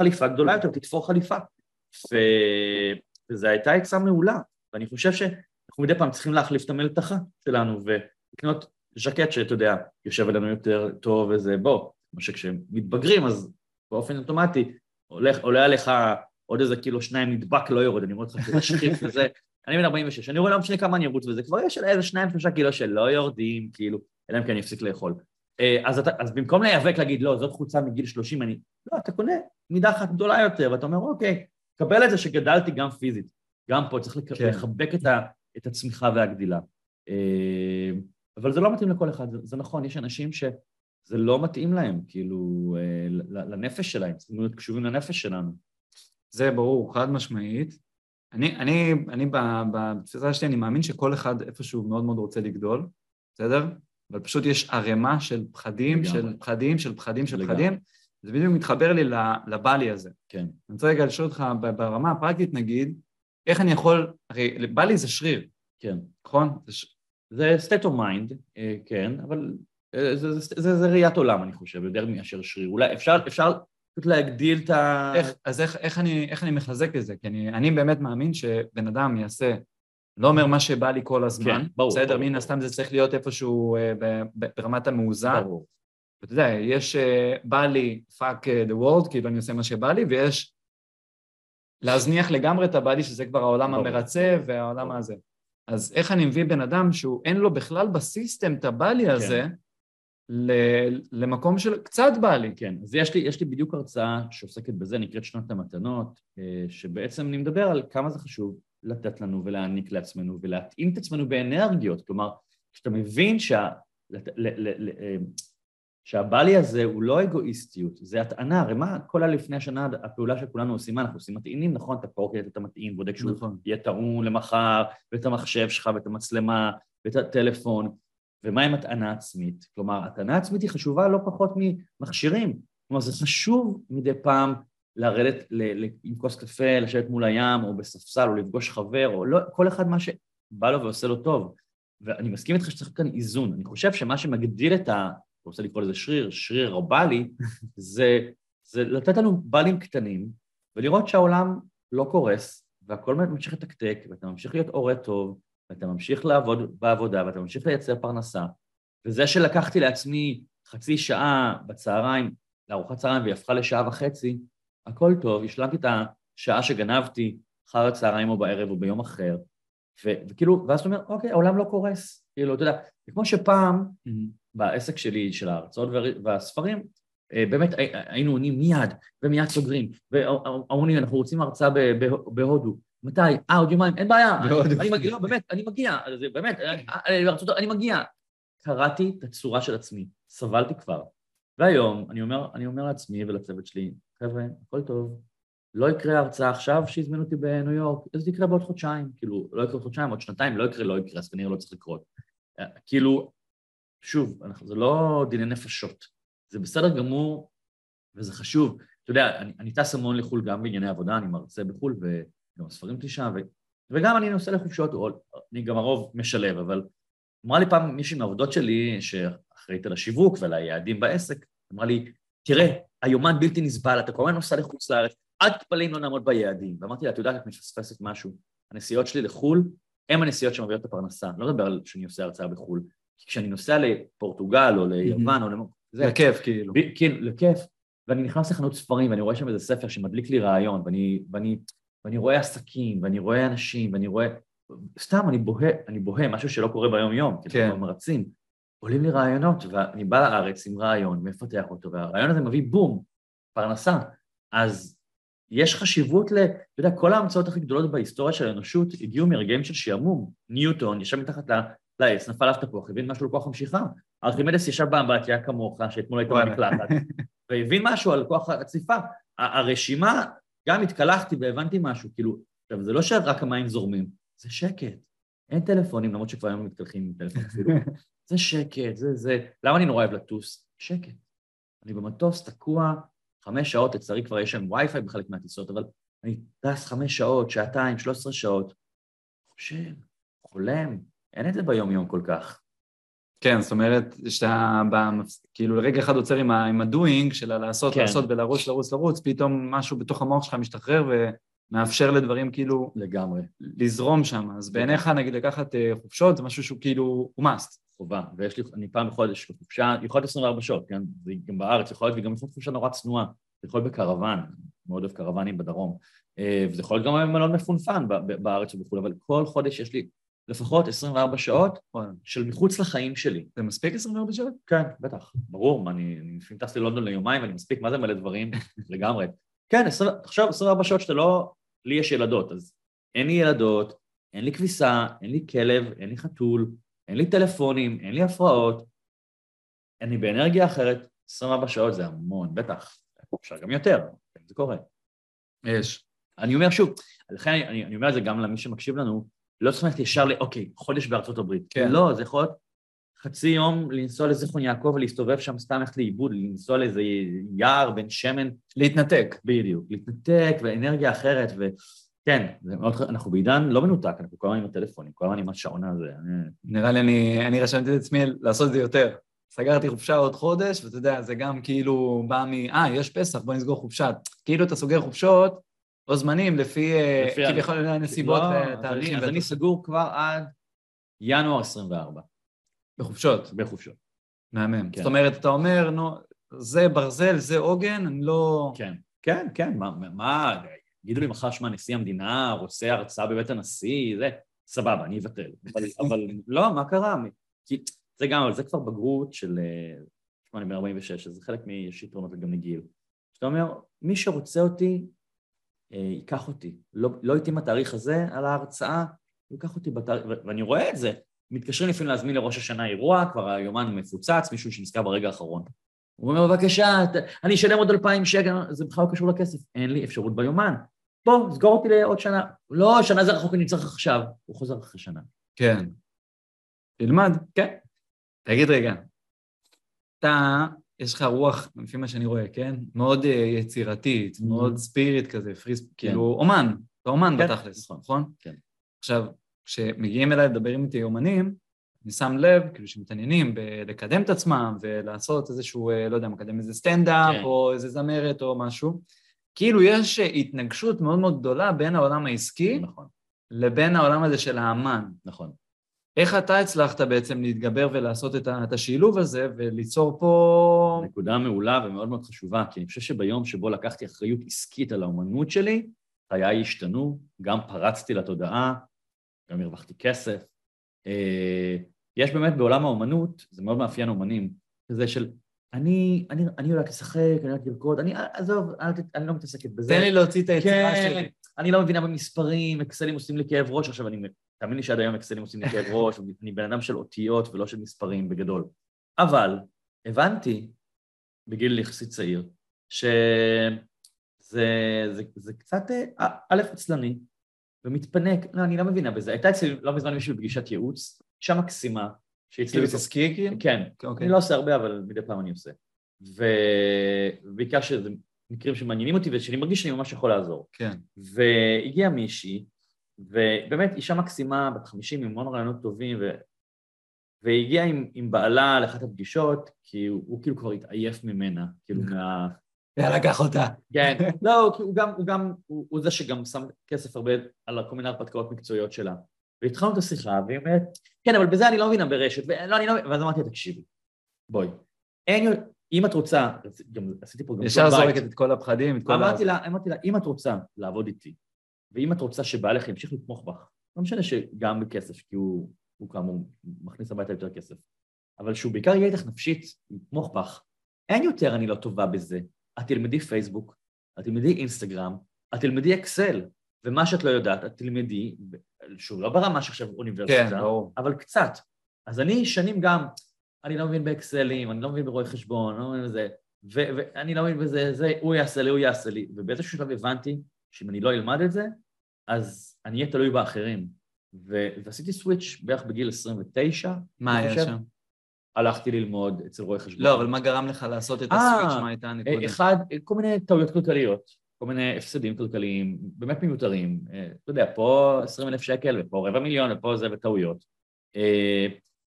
חליפה גדולה יותר, תתפור חליפה. וזו הייתה עצה מעולה, ואני חושב ש... אנחנו מדי פעם צריכים להחליף את המלתחה שלנו ולקנות ז'קט שאתה יודע, יושב עלינו יותר טוב וזה, בוא, כמו שכשהם מתבגרים אז באופן אוטומטי הולך, עולה עליך עוד איזה קילו שניים נדבק לא יורד, אני רואה אותך כזה שכיף [laughs] וזה, אני בן 46, אני רואה לא משנה כמה אני ארוץ וזה, כבר יש איזה שניים שלושה קילו שלא יורדים, כאילו, אלא אם כן אני אפסיק לאכול. אה, אז, אתה, אז במקום להיאבק להגיד, לא, זאת חולצה מגיל 30, אני, לא, אתה קונה מידה אחת גדולה יותר, ואתה אומר, אוקיי, קבל את זה שגדלתי גם פיזית. גם פה צריך כן. לחבק את, ה, את הצמיחה והגדילה. אה, אבל זה לא מתאים לכל אחד, זה, נכון, יש אנשים שזה לא מתאים להם, כאילו, אה, לנפש שלהם, צריכים להיות קשובים לנפש שלנו. זה ברור, חד משמעית. אני, אני, אני בתפיסה שלי, אני מאמין שכל אחד איפשהו מאוד מאוד רוצה לגדול, בסדר? אבל פשוט יש ערימה של פחדים, של פחדים, של פחדים, של פחדים. זה בדיוק מתחבר לי לבלי הזה. כן. אני רוצה רגע לשאול אותך, ברמה הפרקטית נגיד, איך אני יכול, הרי בא לי זה שריר, כן. נכון? זה, ש... זה state of mind, אה, כן, אבל אה, זה, זה, זה, זה ראיית עולם, אני חושב, יותר מאשר שריר. אולי אפשר, אפשר פשוט להגדיל את ה... איך, אז איך, איך, אני, איך אני מחזק את זה? כי אני, אני באמת מאמין שבן אדם יעשה, לא אומר מה שבא לי כל הזמן, כן, ברור. בסדר, מן הסתם זה צריך להיות איפשהו אה, ברמת המאוזן. ברור. ואתה יודע, יש, בא לי fuck the world, כאילו אני עושה מה שבא לי, ויש להזניח לגמרי את הבאדי, שזה כבר העולם המרצה והעולם הזה. אז איך אני מביא בן אדם שהוא אין לו בכלל בסיסטם את הבאלי כן. הזה, למקום של קצת בא לי. כן, אז יש לי, יש לי בדיוק הרצאה שעוסקת בזה, נקראת שנות המתנות, אה, שבעצם אני מדבר על כמה זה חשוב לתת לנו ולהעניק לעצמנו ולהתאים את עצמנו באנרגיות. כלומר, כשאתה מבין שה... שהבלי הזה הוא לא אגואיסטיות, זה הטענה, הרי מה כל הלפני השנה הפעולה שכולנו עושים, מה אנחנו עושים מטעינים, נכון, את הקורקט, אתה מטעין, בודק שהוא נכון. יהיה טעון למחר, ואת המחשב שלך, ואת המצלמה, ואת הטלפון, ומה עם הטענה עצמית? כלומר, הטענה עצמית היא חשובה לא פחות ממכשירים, כלומר זה חשוב מדי פעם לרדת ל- ל- עם כוס קפה, לשבת מול הים, או בספסל, או לפגוש חבר, או לא, כל אחד מה שבא לו ועושה לו טוב. ואני מסכים איתך שצריך כאן איזון. אני חושב שמה שמגדיל את ה... רוצה לקרוא לזה שריר, שריר או בלי, [laughs] זה, זה לתת לנו בלים קטנים ולראות שהעולם לא קורס והכל ממשיך לתקתק ואתה ממשיך להיות הורה טוב ואתה ממשיך לעבוד בעבודה ואתה ממשיך לייצר פרנסה. וזה שלקחתי לעצמי חצי שעה בצהריים לארוחת צהריים והיא הפכה לשעה וחצי, הכל טוב, השלמתי את השעה שגנבתי אחר הצהריים או בערב או ביום אחר. ו- וכאילו, ואז אתה אומר, אוקיי, העולם לא קורס, כאילו, אתה יודע, זה כמו שפעם, mm-hmm. בעסק שלי של ההרצאות והספרים, אה, באמת היינו עונים מיד, ומיד סוגרים, ואמרו לי, אנחנו רוצים הרצאה בהודו. מתי? אה, עוד יומיים, אין בעיה. אני מגיע, באמת, אני מגיע, באמת, אני מגיע. קראתי את הצורה של עצמי, סבלתי כבר. והיום אני אומר, אני אומר לעצמי ולצוות שלי, חבר'ה, הכל טוב, לא יקרה הרצאה עכשיו שהזמינו אותי בניו יורק, זה יקרה בעוד חודשיים, כאילו, לא יקרה עוד חודשיים, עוד שנתיים, לא יקרה, לא יקרה, אז כנראה לא צריך לקרות. אה, כאילו, שוב, אנחנו, זה לא דיני נפשות, זה בסדר גמור וזה חשוב. אתה יודע, אני, אני טס המון לחו"ל גם בענייני עבודה, אני מרצה בחו"ל וגם הספרים שלי שם, ו, וגם אני נוסע לחופשות, או אני גם הרוב משלב, אבל אמרה לי פעם מישהי מהעבודות שלי, שאחראית על השיווק ועל היעדים בעסק, אמרה לי, תראה, היומן בלתי נסבל, אתה כל הזמן נוסע לחוץ לארץ, אל תתפלא אם לא נעמוד ביעדים. ואמרתי לה, את יודעת, את מפספסת משהו. הנסיעות שלי לחו"ל הן הנסיעות שמביאות את הפרנסה. לא מדבר על שאני עושה הרצאה בחו"ל, כי כשאני נוסע לפורטוגל או ליוון, mm-hmm. או למ... זה... לכיף, כאילו. ב- כן, לכיף. ואני נכנס לחנות ספרים, ואני רואה שם איזה ספר שמדליק לי רעיון, ואני, ואני, ואני רואה עסקים, ואני רואה אנשים, ואני רואה... סתם, אני בוהה, אני בוהה, משהו שלא קורה ביום-יום, כי כן. אנחנו מרצים. עולים לי רעיונות, ואני בא לארץ עם רעיון, מפתח אותו, והרעיון הזה מביא בום, פרנסה. אז יש חשיבות ל... אתה יודע, כל ההמצאות הכי גדולות בהיסטוריה של האנושות הגיעו מרגעים של שעמום. ניוטון ישב מתחת נפל עליו תפוח, הבין משהו על כוח המשיכה. ארכימדס ישב באמבטיה כמוך, שאתמול היית וואלה. במקלחת, והבין משהו על כוח הצליפה. ה- הרשימה, גם התקלחתי והבנתי משהו, כאילו, עכשיו, זה לא שרק המים זורמים, זה שקט. אין טלפונים, למרות שכבר היום מתקלחים עם טלפון אפילו. [laughs] זה שקט, זה זה. למה אני נורא אוהב לטוס? שקט. אני במטוס תקוע חמש שעות, לצערי כבר יש שם וי-פיי בחלק מהטיסות, אבל אני טס חמש שעות, שעתיים, שלוש עשרה שעות. חושב, חולם, אין את זה ביום-יום כל כך. כן, זאת אומרת, שאתה כאילו לרגע אחד עוצר עם ה- עם הדוינג של הלעשות, כן. לעשות ולרוץ, לרוץ, לרוץ, פתאום משהו בתוך המוח שלך משתחרר ומאפשר לדברים כאילו לגמרי. לזרום שם. אז בעיניך, נגיד, לקחת אה, חופשות זה משהו שהוא כאילו, הוא must. חובה. ויש לי, אני פעם בחודש בחופשה, יכול להיות 24 שעות, כן? זה גם בארץ, יכול להיות, וגם יכול להיות חופשה נורא צנועה. זה יכול להיות בקרוון, מאוד אוהב קרוונים בדרום. אה, וזה יכול להיות גם מלון מפונפן בארץ ובחו"ל, אבל כל חודש יש לי לפחות 24 שעות וואלה. של מחוץ לחיים שלי. זה מספיק 24 שעות? כן, בטח, ברור, מה, אני אני לפעמים טס ללונדון ליומיים ואני מספיק, מה זה מלא דברים? [laughs] לגמרי. כן, 20 תחשוב, 24 שעות שאתה לא... לי יש ילדות, אז אין לי ילדות, אין לי כביסה, אין לי כלב, אין לי חתול, אין לי טלפונים, אין לי הפרעות, אני באנרגיה אחרת, 24 שעות זה המון, בטח, אפשר גם יותר, כן, זה קורה. יש. אני אומר שוב, לכן אני, אני אומר את זה גם למי שמקשיב לנו, לא צריך ללכת ישר ל... אוקיי, חודש בארצות הברית. כן. לא, זה יכול להיות חצי יום לנסוע לזיכרון יעקב ולהסתובב שם סתם ללכת לאיבוד, לנסוע לאיזה יער בן שמן, להתנתק. בדיוק, להתנתק ואנרגיה אחרת, וכן, זה מאוד, אנחנו בעידן לא מנותק, אנחנו כל הזמן עם הטלפונים, כל הזמן עם השעון הזה. אני- נראה לי, אני, אני רשמתי את עצמי לעשות את זה יותר. סגרתי חופשה עוד חודש, ואתה יודע, זה גם כאילו בא מ... אה, יש פסח, בוא נסגור חופשה. כאילו אתה סוגר חופשות או זמנים לפי, אה, כביכול הנסיבות לא, והתאריכים. אני- אז אני סגור כבר עד ינואר 24, בחופשות, בחופשות. מהמם. כן. זאת אומרת, אתה אומר, נו, זה ברזל, זה עוגן, אני לא... כן, כן, כן, מה, מה- יגידו לי מחר, שמע, נשיא המדינה רוצה הרצאה בבית הנשיא, זה, סבבה, אני אבטל. אבל, [laughs] אבל לא, מה קרה? כי זה גם, אבל זה כבר בגרות של, שמע, אני בן 46, אז זה חלק מ... יש יתרונות גם לגיל. שאתה אומר, מי שרוצה אותי, ייקח אותי. לא, לא התאים התאריך הזה על ההרצאה, הוא ייקח אותי בתאריך, ואני רואה את זה. מתקשרים לפעמים להזמין לראש השנה אירוע, כבר היומן מפוצץ, מישהו שנזכר ברגע האחרון. הוא אומר, בבקשה, ת- אני אשלם עוד אלפיים שקל, זה בכלל לא קשור לכסף, אין לי אפשרות ביומן. בוא, סגור אותי לעוד שנה. לא, שנה זה רחוק, אני צריך עכשיו. הוא חוזר אחרי שנה. כן. תלמד. כן. תגיד רגע, אתה, יש לך רוח, לפי מה שאני רואה, כן? מאוד אה, יצירתית, Mhm. מאוד ספיריט כזה, פריס, כאילו אומן, אתה אומן כן, בתכלס, נכון. נכון? כן. עכשיו, כשמגיעים אליי לדבר איתי אומנים, אני שם לב, כאילו, שמתעניינים בלקדם את עצמם ולעשות איזשהו, אה, לא יודע, מקדם איזה סטנדאפ כן. או איזה זמרת או משהו, כאילו יש התנגשות מאוד מאוד גדולה בין העולם העסקי נכון, לבין העולם הזה של האמן. נכון. איך אתה הצלחת בעצם להתגבר ולעשות את השילוב הזה וליצור פה... נקודה מעולה ומאוד מאוד חשובה, כי אני חושב שביום שבו לקחתי אחריות עסקית על האומנות שלי, חיי השתנו, גם פרצתי לתודעה, גם הרווחתי כסף. אה, יש באמת בעולם האומנות, זה מאוד מאפיין אומנים, כזה של אני, אני, אני יודעת לשחק, אני יודעת לרקוד, אני, עזוב, אל אני לא מתעסקת בזה. תן לי להוציא את היצירה כן, שלי. אני לא מבינה במספרים, אקסלים עושים לי כאב ראש, עכשיו אני, תאמין לי שעד היום אקסלים עושים לי כאב ראש, אני בן אדם של אותיות ולא של מספרים בגדול. אבל הבנתי, בגיל יחסית צעיר, שזה זה, זה קצת אה, א', עצלני, ומתפנק, לא, אני לא מבינה בזה. הייתה אצלי לא מזמן מישהו בפגישת ייעוץ, אישה מקסימה, שהציעה כאילו כאילו? כן, אוקיי. אני לא עושה הרבה, אבל מדי פעם אני עושה. ובעיקר שזה מקרים שמעניינים אותי ושאני מרגיש שאני ממש יכול לעזור. כן. והגיעה מישהי, ובאמת אישה מקסימה, בת 50, עם המון רעיונות טובים, ו... והגיעה עם, עם בעלה לאחת הפגישות, כי הוא, הוא כאילו כבר התעייף ממנה, כאילו מה... יאללה, קח אותה. כן, [laughs] לא, הוא גם, הוא גם, הוא, הוא זה שגם שם כסף הרבה על כל מיני הרפתקאות מקצועיות שלה. והתחלנו את השיחה, והיא אומרת, כן, אבל בזה אני לא מבינה ברשת, ולא, אני לא מבינה, ואז אמרתי תקשיבי, בואי, אין, אם את רוצה, גם עשיתי פה גם... ישר זורקת את כל הפחדים, את כל ה... אמרתי לה, אמרתי לה, אם את רוצה לעבוד איתי, ואם את רוצה שבעלך ימשיך לתמוך בך, לא משנה שגם בכסף, כי הוא, הוא כאמור מכניס הביתה יותר כסף, אבל שהוא בעיקר יהיה איתך נפשית, יתמוך בך, אין יותר אני לא טובה בזה. את תלמדי פייסבוק, את תלמדי אינסטגרם, את תלמדי אקסל, ומה שאת לא יודעת, את תלמדי, שוב, לא ברמה שעכשיו אוניברסיטה, כן, אבל קצת. אז אני שנים גם, אני לא מבין באקסלים, אני לא מבין ברואי חשבון, אני לא מבין בזה, ואני לא מבין בזה, זה, הוא יעשה לי, הוא יעשה לי, ובאיזשהו שלב הבנתי שאם אני לא אלמד את זה, אז אני אהיה תלוי באחרים. ו- ועשיתי סוויץ' בערך בגיל 29. מה היה שם? הלכתי ללמוד אצל רואי חשבון. לא, אבל מה גרם לך לעשות את הסוויץ'? מה הייתה הנקודה? אחד, כל מיני טעויות כלכליות, כל מיני הפסדים כלכליים, באמת מיותרים. אה, אתה יודע, פה 20 אלף שקל, ופה רבע מיליון, ופה זה וטעויות. אה,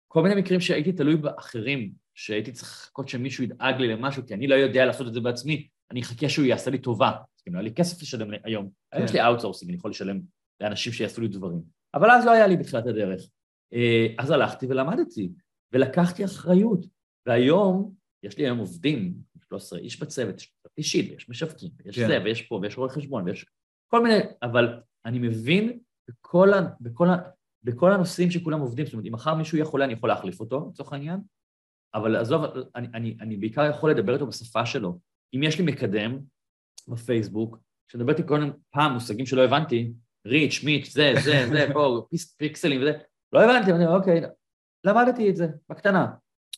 כל מיני מקרים שהייתי תלוי באחרים, שהייתי צריך לחכות שמישהו ידאג לי למשהו, כי אני לא יודע לעשות את זה בעצמי, אני אחכה שהוא יעשה לי טובה. אז כאילו, היה לי כסף לשלם היום. היום יש לי outsourcing, אני יכול לשלם לאנשים שיעשו לי דברים. אבל אז לא היה לי בתחילת הדרך. אה, אז הלכתי ולמדתי, ולקחתי אחריות. והיום, יש לי היום עובדים, 13 איש בצוות, יש אישית, ויש משווקים, ויש כן. זה, ויש פה, ויש רואה חשבון, ויש כל מיני, אבל אני מבין בכל, ה, בכל, ה, בכל הנושאים שכולם עובדים, זאת אומרת, אם מחר מישהו יהיה חולה, אני יכול להחליף אותו, לצורך העניין, אבל עזוב, אני, אני, אני בעיקר יכול לדבר איתו בשפה שלו. אם יש לי מקדם בפייסבוק, איתי כל פעם מושגים שלא הבנתי, ריץ', מיץ', זה, זה, זה, [laughs] פה, פיקסלים וזה, לא הבנתי, אני אומר, אוקיי, למדתי את זה, בקטנה.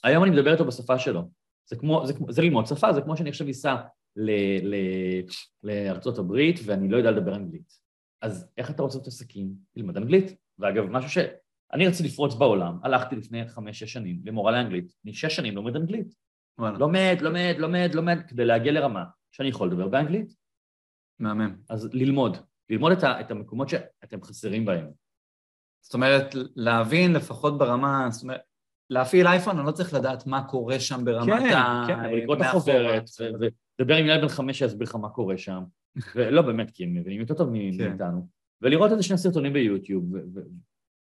היום אני מדבר איתו בשפה שלו. זה כמו, זה, זה ללמוד שפה, זה כמו שאני עכשיו אסע לארצות הברית ואני לא יודע לדבר אנגלית. אז איך אתה רוצה לעשות עסקים? ללמוד אנגלית. ואגב, משהו שאני רציתי לפרוץ בעולם, הלכתי לפני חמש-שש שנים למורה לאנגלית, אני שש שנים לומד אנגלית. לומד, לומד, לומד, לומד, כדי להגיע לרמה שאני יכול לדבר באנגלית. מהמם. אז ללמוד, ללמוד את, ה, את המקומות שאתם חסרים בהם. זאת אומרת, להבין לפחות ברמה, זאת אומרת, להפעיל אייפון, אני לא צריך לדעת מה קורה שם ברמת כן, ה... כן, כן, אבל לקרוא את החוברת, ולדבר עם ילד בן חמש שיסביר לך מה קורה שם. [laughs] ולא באמת, כי הם מבינים יותר טוב כן. מאיתנו. ולראות איזה שני סרטונים ביוטיוב,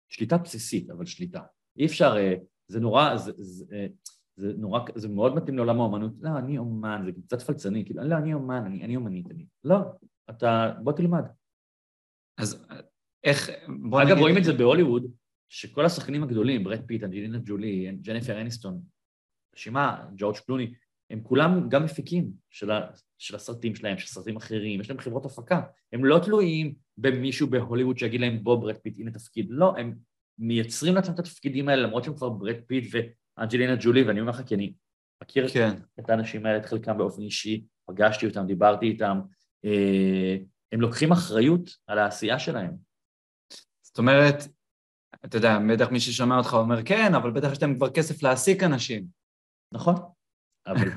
שליטה בסיסית, אבל שליטה. אי אפשר, אה, זה נורא, זה, זה, אה, זה נורא, זה מאוד מתאים לעולם האומנות. לא, אני אומן, זה קצת פלצני, כאילו, לא, אני אומן, אני, אני אומנית, אני... לא, אתה, בוא תלמד. אז איך, בוא אגב, נגיד... רואים את זה בהוליווד, שכל השחקנים הגדולים, ברד פיט, אנג'לינה ג'ולי, ג'ניפר אניסטון, רשימה, ג'ורג' קלוני, הם כולם גם מפיקים של, ה, של הסרטים שלהם, של סרטים אחרים, יש להם חברות הפקה. הם לא תלויים במישהו בהוליווד שיגיד להם בוא ברד פיט, הנה תפקיד. לא, הם מייצרים לעצמם את התפקידים האלה, למרות שהם כבר ברד פיט ואנג'לינה ג'ולי, ואני אומר לך כי אני מכיר כן. את האנשים האלה, את חלקם באופן אישי, פגשתי אותם, דיברתי איתם, אה, הם לוקחים אחריות על העשייה שלהם. זאת אומרת, אתה יודע, בטח מי ששומע אותך אומר כן, אבל בטח יש להם כבר כסף להעסיק אנשים. נכון. אבל,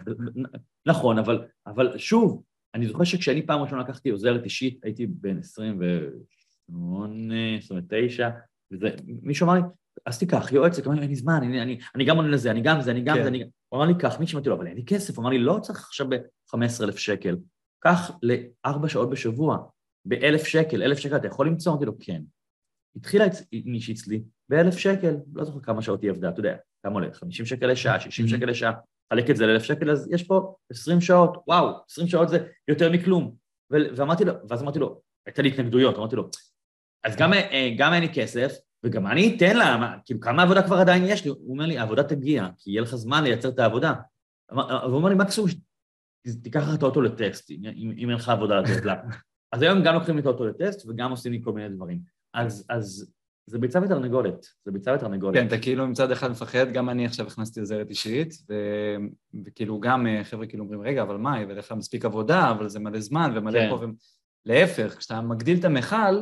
[laughs] נכון, אבל, אבל שוב, אני זוכר שכשאני פעם ראשונה לקחתי עוזרת אישית, הייתי בן 28, 29, וזה, מישהו אמר לי, אז תיקח יועצת, אמר לי, אין לי זמן, אני, אני, אני גם עונה לזה, אני גם זה, אני גם כן. זה, אני... הוא אמר לי, קח, מי שמעתי לו, אבל אין לי כסף, הוא אמר לי, לא צריך עכשיו ב-15,000 שקל, קח לארבע שעות בשבוע, באלף שקל, אלף שקל, אתה יכול למצוא? אמרתי לו, כן. התחילה מישהי אצלי באלף שקל, לא זוכר כמה שעות היא עבדה, אתה יודע, כמה עולה? 50 שקל לשעה, 60 שקל לשעה, חלק את זה לאלף שקל, אז יש פה 20 שעות, וואו, 20 שעות זה יותר מכלום. ואמרתי לו, ואז אמרתי לו, הייתה לי התנגדויות, אמרתי לו, אז גם, אה, גם אין לי כסף, וגם אני אתן לה, כאילו כמה עבודה כבר עדיין יש לי? הוא אומר לי, העבודה תגיע, כי יהיה לך זמן לייצר את העבודה. והוא אומר לי, מקסימום תיקח לך את האוטו לטקסט, אם, אם אין לך עבודה לתת לה. [laughs] אז היום גם לוקחים לי את האוטו לטסט וגם עושים לי כל מיני דברים. אז, אז זה ביצה ותרנגולת, זה ביצה ותרנגולת. כן, אתה כאילו מצד אחד מפחד, גם אני עכשיו הכנסתי עוזרת אישית, ו... וכאילו גם אה, חבר'ה כאילו אומרים, רגע, אבל מה, יביא לך מספיק עבודה, אבל זה מלא זמן ומלא כן. פה ו... להפך, כשאתה מגדיל את המכל,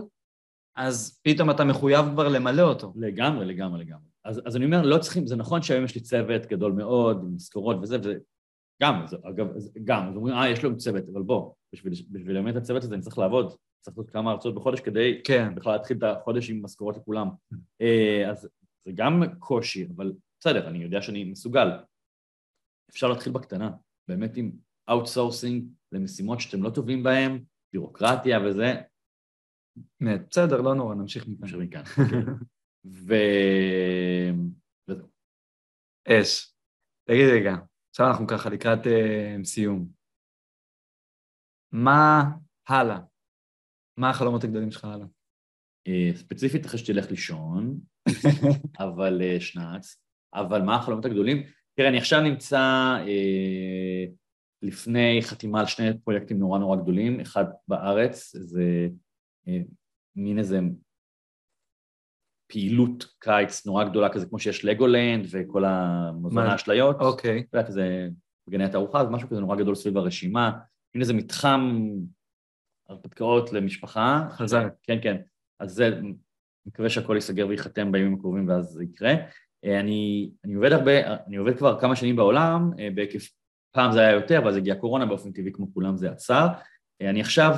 אז פתאום אתה מחויב כבר למלא אותו. לגמרי, לגמרי, לגמרי. אז, אז אני אומר, לא צריכים, זה נכון שהיום יש לי צוות גדול מאוד, עם משכורות וזה, וגם, זה, אגב, גם, אז אומרים, אה, יש לו צוות, אבל בוא, בשביל, בשביל באמת הצוות הזה אני צריך לעבוד, צריך לעשות כמה הרצאות בחודש כדי כן. בכלל להתחיל את החודש עם משכורות לכולם. אה, אז זה גם קושי, אבל בסדר, אני יודע שאני מסוגל. אפשר להתחיל בקטנה, באמת עם outsourcing למשימות שאתם לא טובים בהן, בירוקרטיה וזה. בסדר, לא נורא, נמשיך מכאן. נמשיך מכאן, כן. [laughs] ו... וזהו. אש, תגיד רגע, עכשיו אנחנו ככה לקראת אה, סיום. מה הלאה? מה החלומות הגדולים שלך הלאה? אה, ספציפית אחרי שתלך לישון, [laughs] אבל אה, שנץ, אבל מה החלומות הגדולים? תראה, אני עכשיו נמצא uh, לפני חתימה על שני פרויקטים נורא נורא גדולים, אחד בארץ, זה מין איזה פעילות קיץ נורא גדולה כזה, כמו שיש לגולנד וכל המוזמן האשליות. אוקיי. אתה יודע, כזה בגני התערוכה, זה משהו כזה נורא גדול סביב הרשימה. הנה איזה מתחם הרפתקאות למשפחה. חזק. כן, כן. אז זה, מקווה שהכל ייסגר וייחתם בימים הקרובים ואז זה יקרה. אה, אני, אני עובד הרבה, אני עובד כבר כמה שנים בעולם, אה, בהיקף, פעם זה היה יותר, ואז הגיעה קורונה, באופן טבעי כמו כולם זה עצר. אה, אני עכשיו,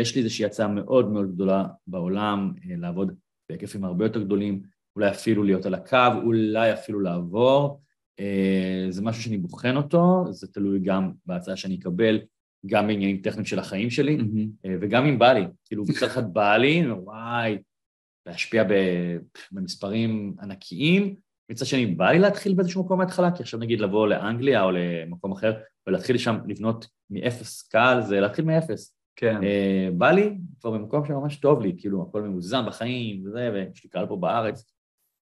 יש לי איזושהי הצעה מאוד מאוד גדולה בעולם לעבוד בהיקפים הרבה יותר גדולים, אולי אפילו להיות על הקו, אולי אפילו לעבור. אה, זה משהו שאני בוחן אותו, זה תלוי גם בהצעה שאני אקבל, גם בעניינים טכניים של החיים שלי, mm-hmm. וגם אם בא לי. כאילו, מצד אחד בא לי, וואי, להשפיע במספרים ענקיים, מצד שני בא לי להתחיל באיזשהו מקום מההתחלה, כי עכשיו נגיד לבוא לאנגליה או למקום אחר ולהתחיל שם לבנות מאפס קהל, זה להתחיל מאפס. כן. Uh, בא לי כבר במקום שממש טוב לי, כאילו הכל ממוזן בחיים וזה, ויש לי קהל פה בארץ,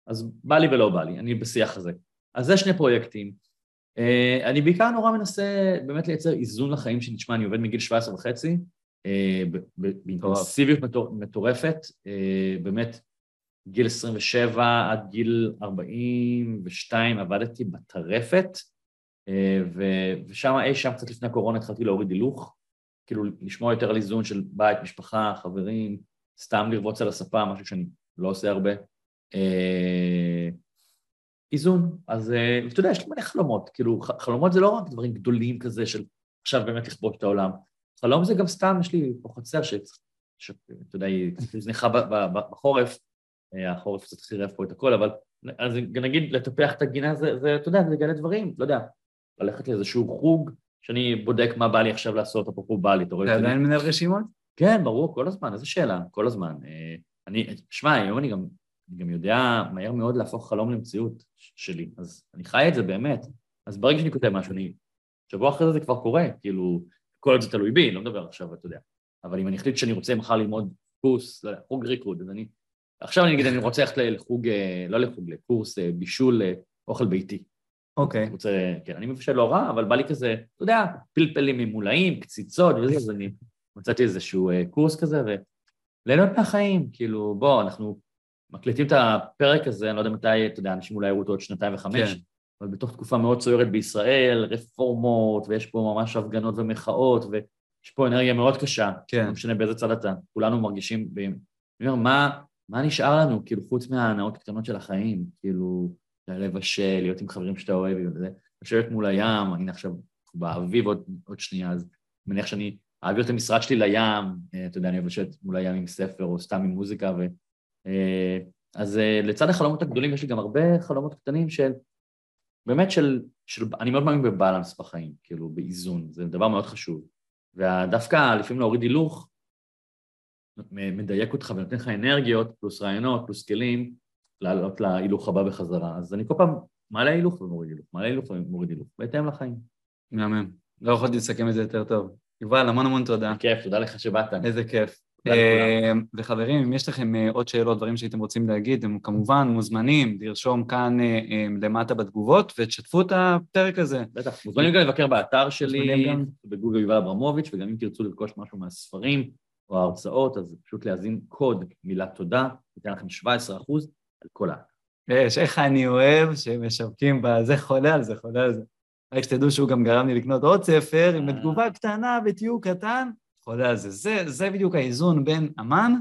אז בא לי ולא בא לי, אני בשיח הזה. אז זה שני פרויקטים. Uh, אני בעיקר נורא מנסה באמת לייצר איזון לחיים שלי, תשמע, אני עובד מגיל 17 וחצי, uh, באינטנסיביות מטור, מטורפת, uh, באמת גיל 27 עד גיל 42 עבדתי בטרפת, uh, ושם אי שם קצת לפני הקורונה התחלתי להוריד הילוך, כאילו לשמוע יותר על איזון של בית, משפחה, חברים, סתם לרבוץ על הספה, משהו שאני לא עושה הרבה. אה, איזון, אז אה, אתה יודע, יש לי מלא חלומות, כאילו חלומות זה לא רק דברים גדולים כזה של עכשיו באמת לכבוש את העולם, חלום זה גם סתם, יש לי פה חצר שאתה יודע, היא הוזנחה בחורף, אה, החורף קצת חירב פה את הכל, אבל אז נגיד לטפח את הגינה זה, זה, אתה יודע, זה לגלה דברים, לא יודע, ללכת לאיזשהו חוג שאני בודק מה בא לי עכשיו לעשות, אפרופו בא לי, אתה רואה? אתה עדיין מנהל רשימות? כן, ברור, כל הזמן, איזה שאלה, כל הזמן. אה, אני, שמע, היום אני גם, אני גם יודע מהר מאוד להפוך חלום למציאות שלי, אז אני חי את זה באמת. אז ברגע שאני כותב משהו, אני... שבוע אחרי זה זה כבר קורה, כאילו, כל זה תלוי בי, לא מדבר עכשיו, אתה יודע. אבל אם אני אחליט שאני רוצה מחר ללמוד קורס, לא יודע, חוג ריקרוד, אז אני... עכשיו אני אגיד, אני רוצה ללכת לחוג, אה, לא לחוג, לקורס אה, בישול אוכל ביתי. אוקיי. Okay. רוצה, כן, אני מבשל לא רע, אבל בא לי כזה, אתה יודע, פלפלים ממולאים, קציצות וזה, אז אני מצאתי איזשהו קורס כזה, וליהנות מהחיים, כאילו, בוא, אנחנו מקליטים את הפרק הזה, אני לא יודע מתי, אתה יודע, אנשים אולי יראו אותו עוד שנתיים וחמש, כן. אבל בתוך תקופה מאוד צוערת בישראל, רפורמות, ויש פה ממש הפגנות ומחאות, ויש פה אנרגיה מאוד קשה, כן. לא משנה באיזה צד אתה, כולנו מרגישים, אני אומר, מה, מה נשאר לנו, כאילו, חוץ מההנאות הקטנות של החיים, כאילו, לבשל, להיות עם חברים שאתה אוהב, וזה, לשבת מול הים, הנה עכשיו באביב עוד, עוד שנייה, אז אני מניח שאני אעביר את המשרד שלי לים, אה, אתה יודע, אני אוהב לשבת מול הים עם ספר או סתם עם מוזיקה, ו... אה, אז אה, לצד החלומות הגדולים יש לי גם הרבה חלומות קטנים של, באמת של, של אני מאוד מאמין בבלנס בחיים, כאילו באיזון, זה דבר מאוד חשוב. ודווקא לפעמים להוריד הילוך, מדייק אותך ונותן לך אנרגיות, פלוס רעיונות, פלוס כלים, לעלות להילוך הבא בחזרה. אז אני כל פעם מעלה הילוך ומוריד הילוך, מעלה הילוך ומוריד הילוך, בהתאם לחיים. מהמם. לא יכולתי לסכם את זה יותר טוב. יובל, המון המון תודה. כיף, תודה לך שבאת. איזה כיף. אה, וחברים, אם יש לכם אה, עוד שאלות, דברים שהייתם רוצים להגיד, הם כמובן מוזמנים לרשום כאן אה, למטה בתגובות ותשתפו את הפרק הזה. בטח, מוזמנים גם לבקר באתר שלי, בגוגל יובל אברמוביץ', וגם אם תרצו לרכוש משהו מהספרים או ההרצאות, אז פשוט להזין קוד מילת תודה, ניתן לכם 17 על כל ה... יש, איך אני אוהב שמשווקים בזה חולה על זה, חולה על זה. רק שתדעו שהוא גם גרם לי לקנות עוד ספר עם תגובה קטנה ותיוג קטן, חולה על זה. זה. זה בדיוק האיזון בין אמן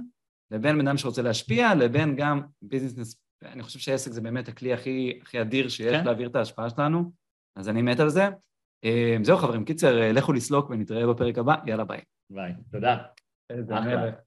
לבין בן אדם שרוצה להשפיע, לבין גם ביזנס, אני חושב שעסק זה באמת הכלי הכי, הכי אדיר שיש כן. להעביר את ההשפעה שלנו, אז אני מת על זה. אה, זהו חברים, קיצר, לכו לסלוק ונתראה בפרק הבא, יאללה ביי. ביי, תודה. איזה מלך.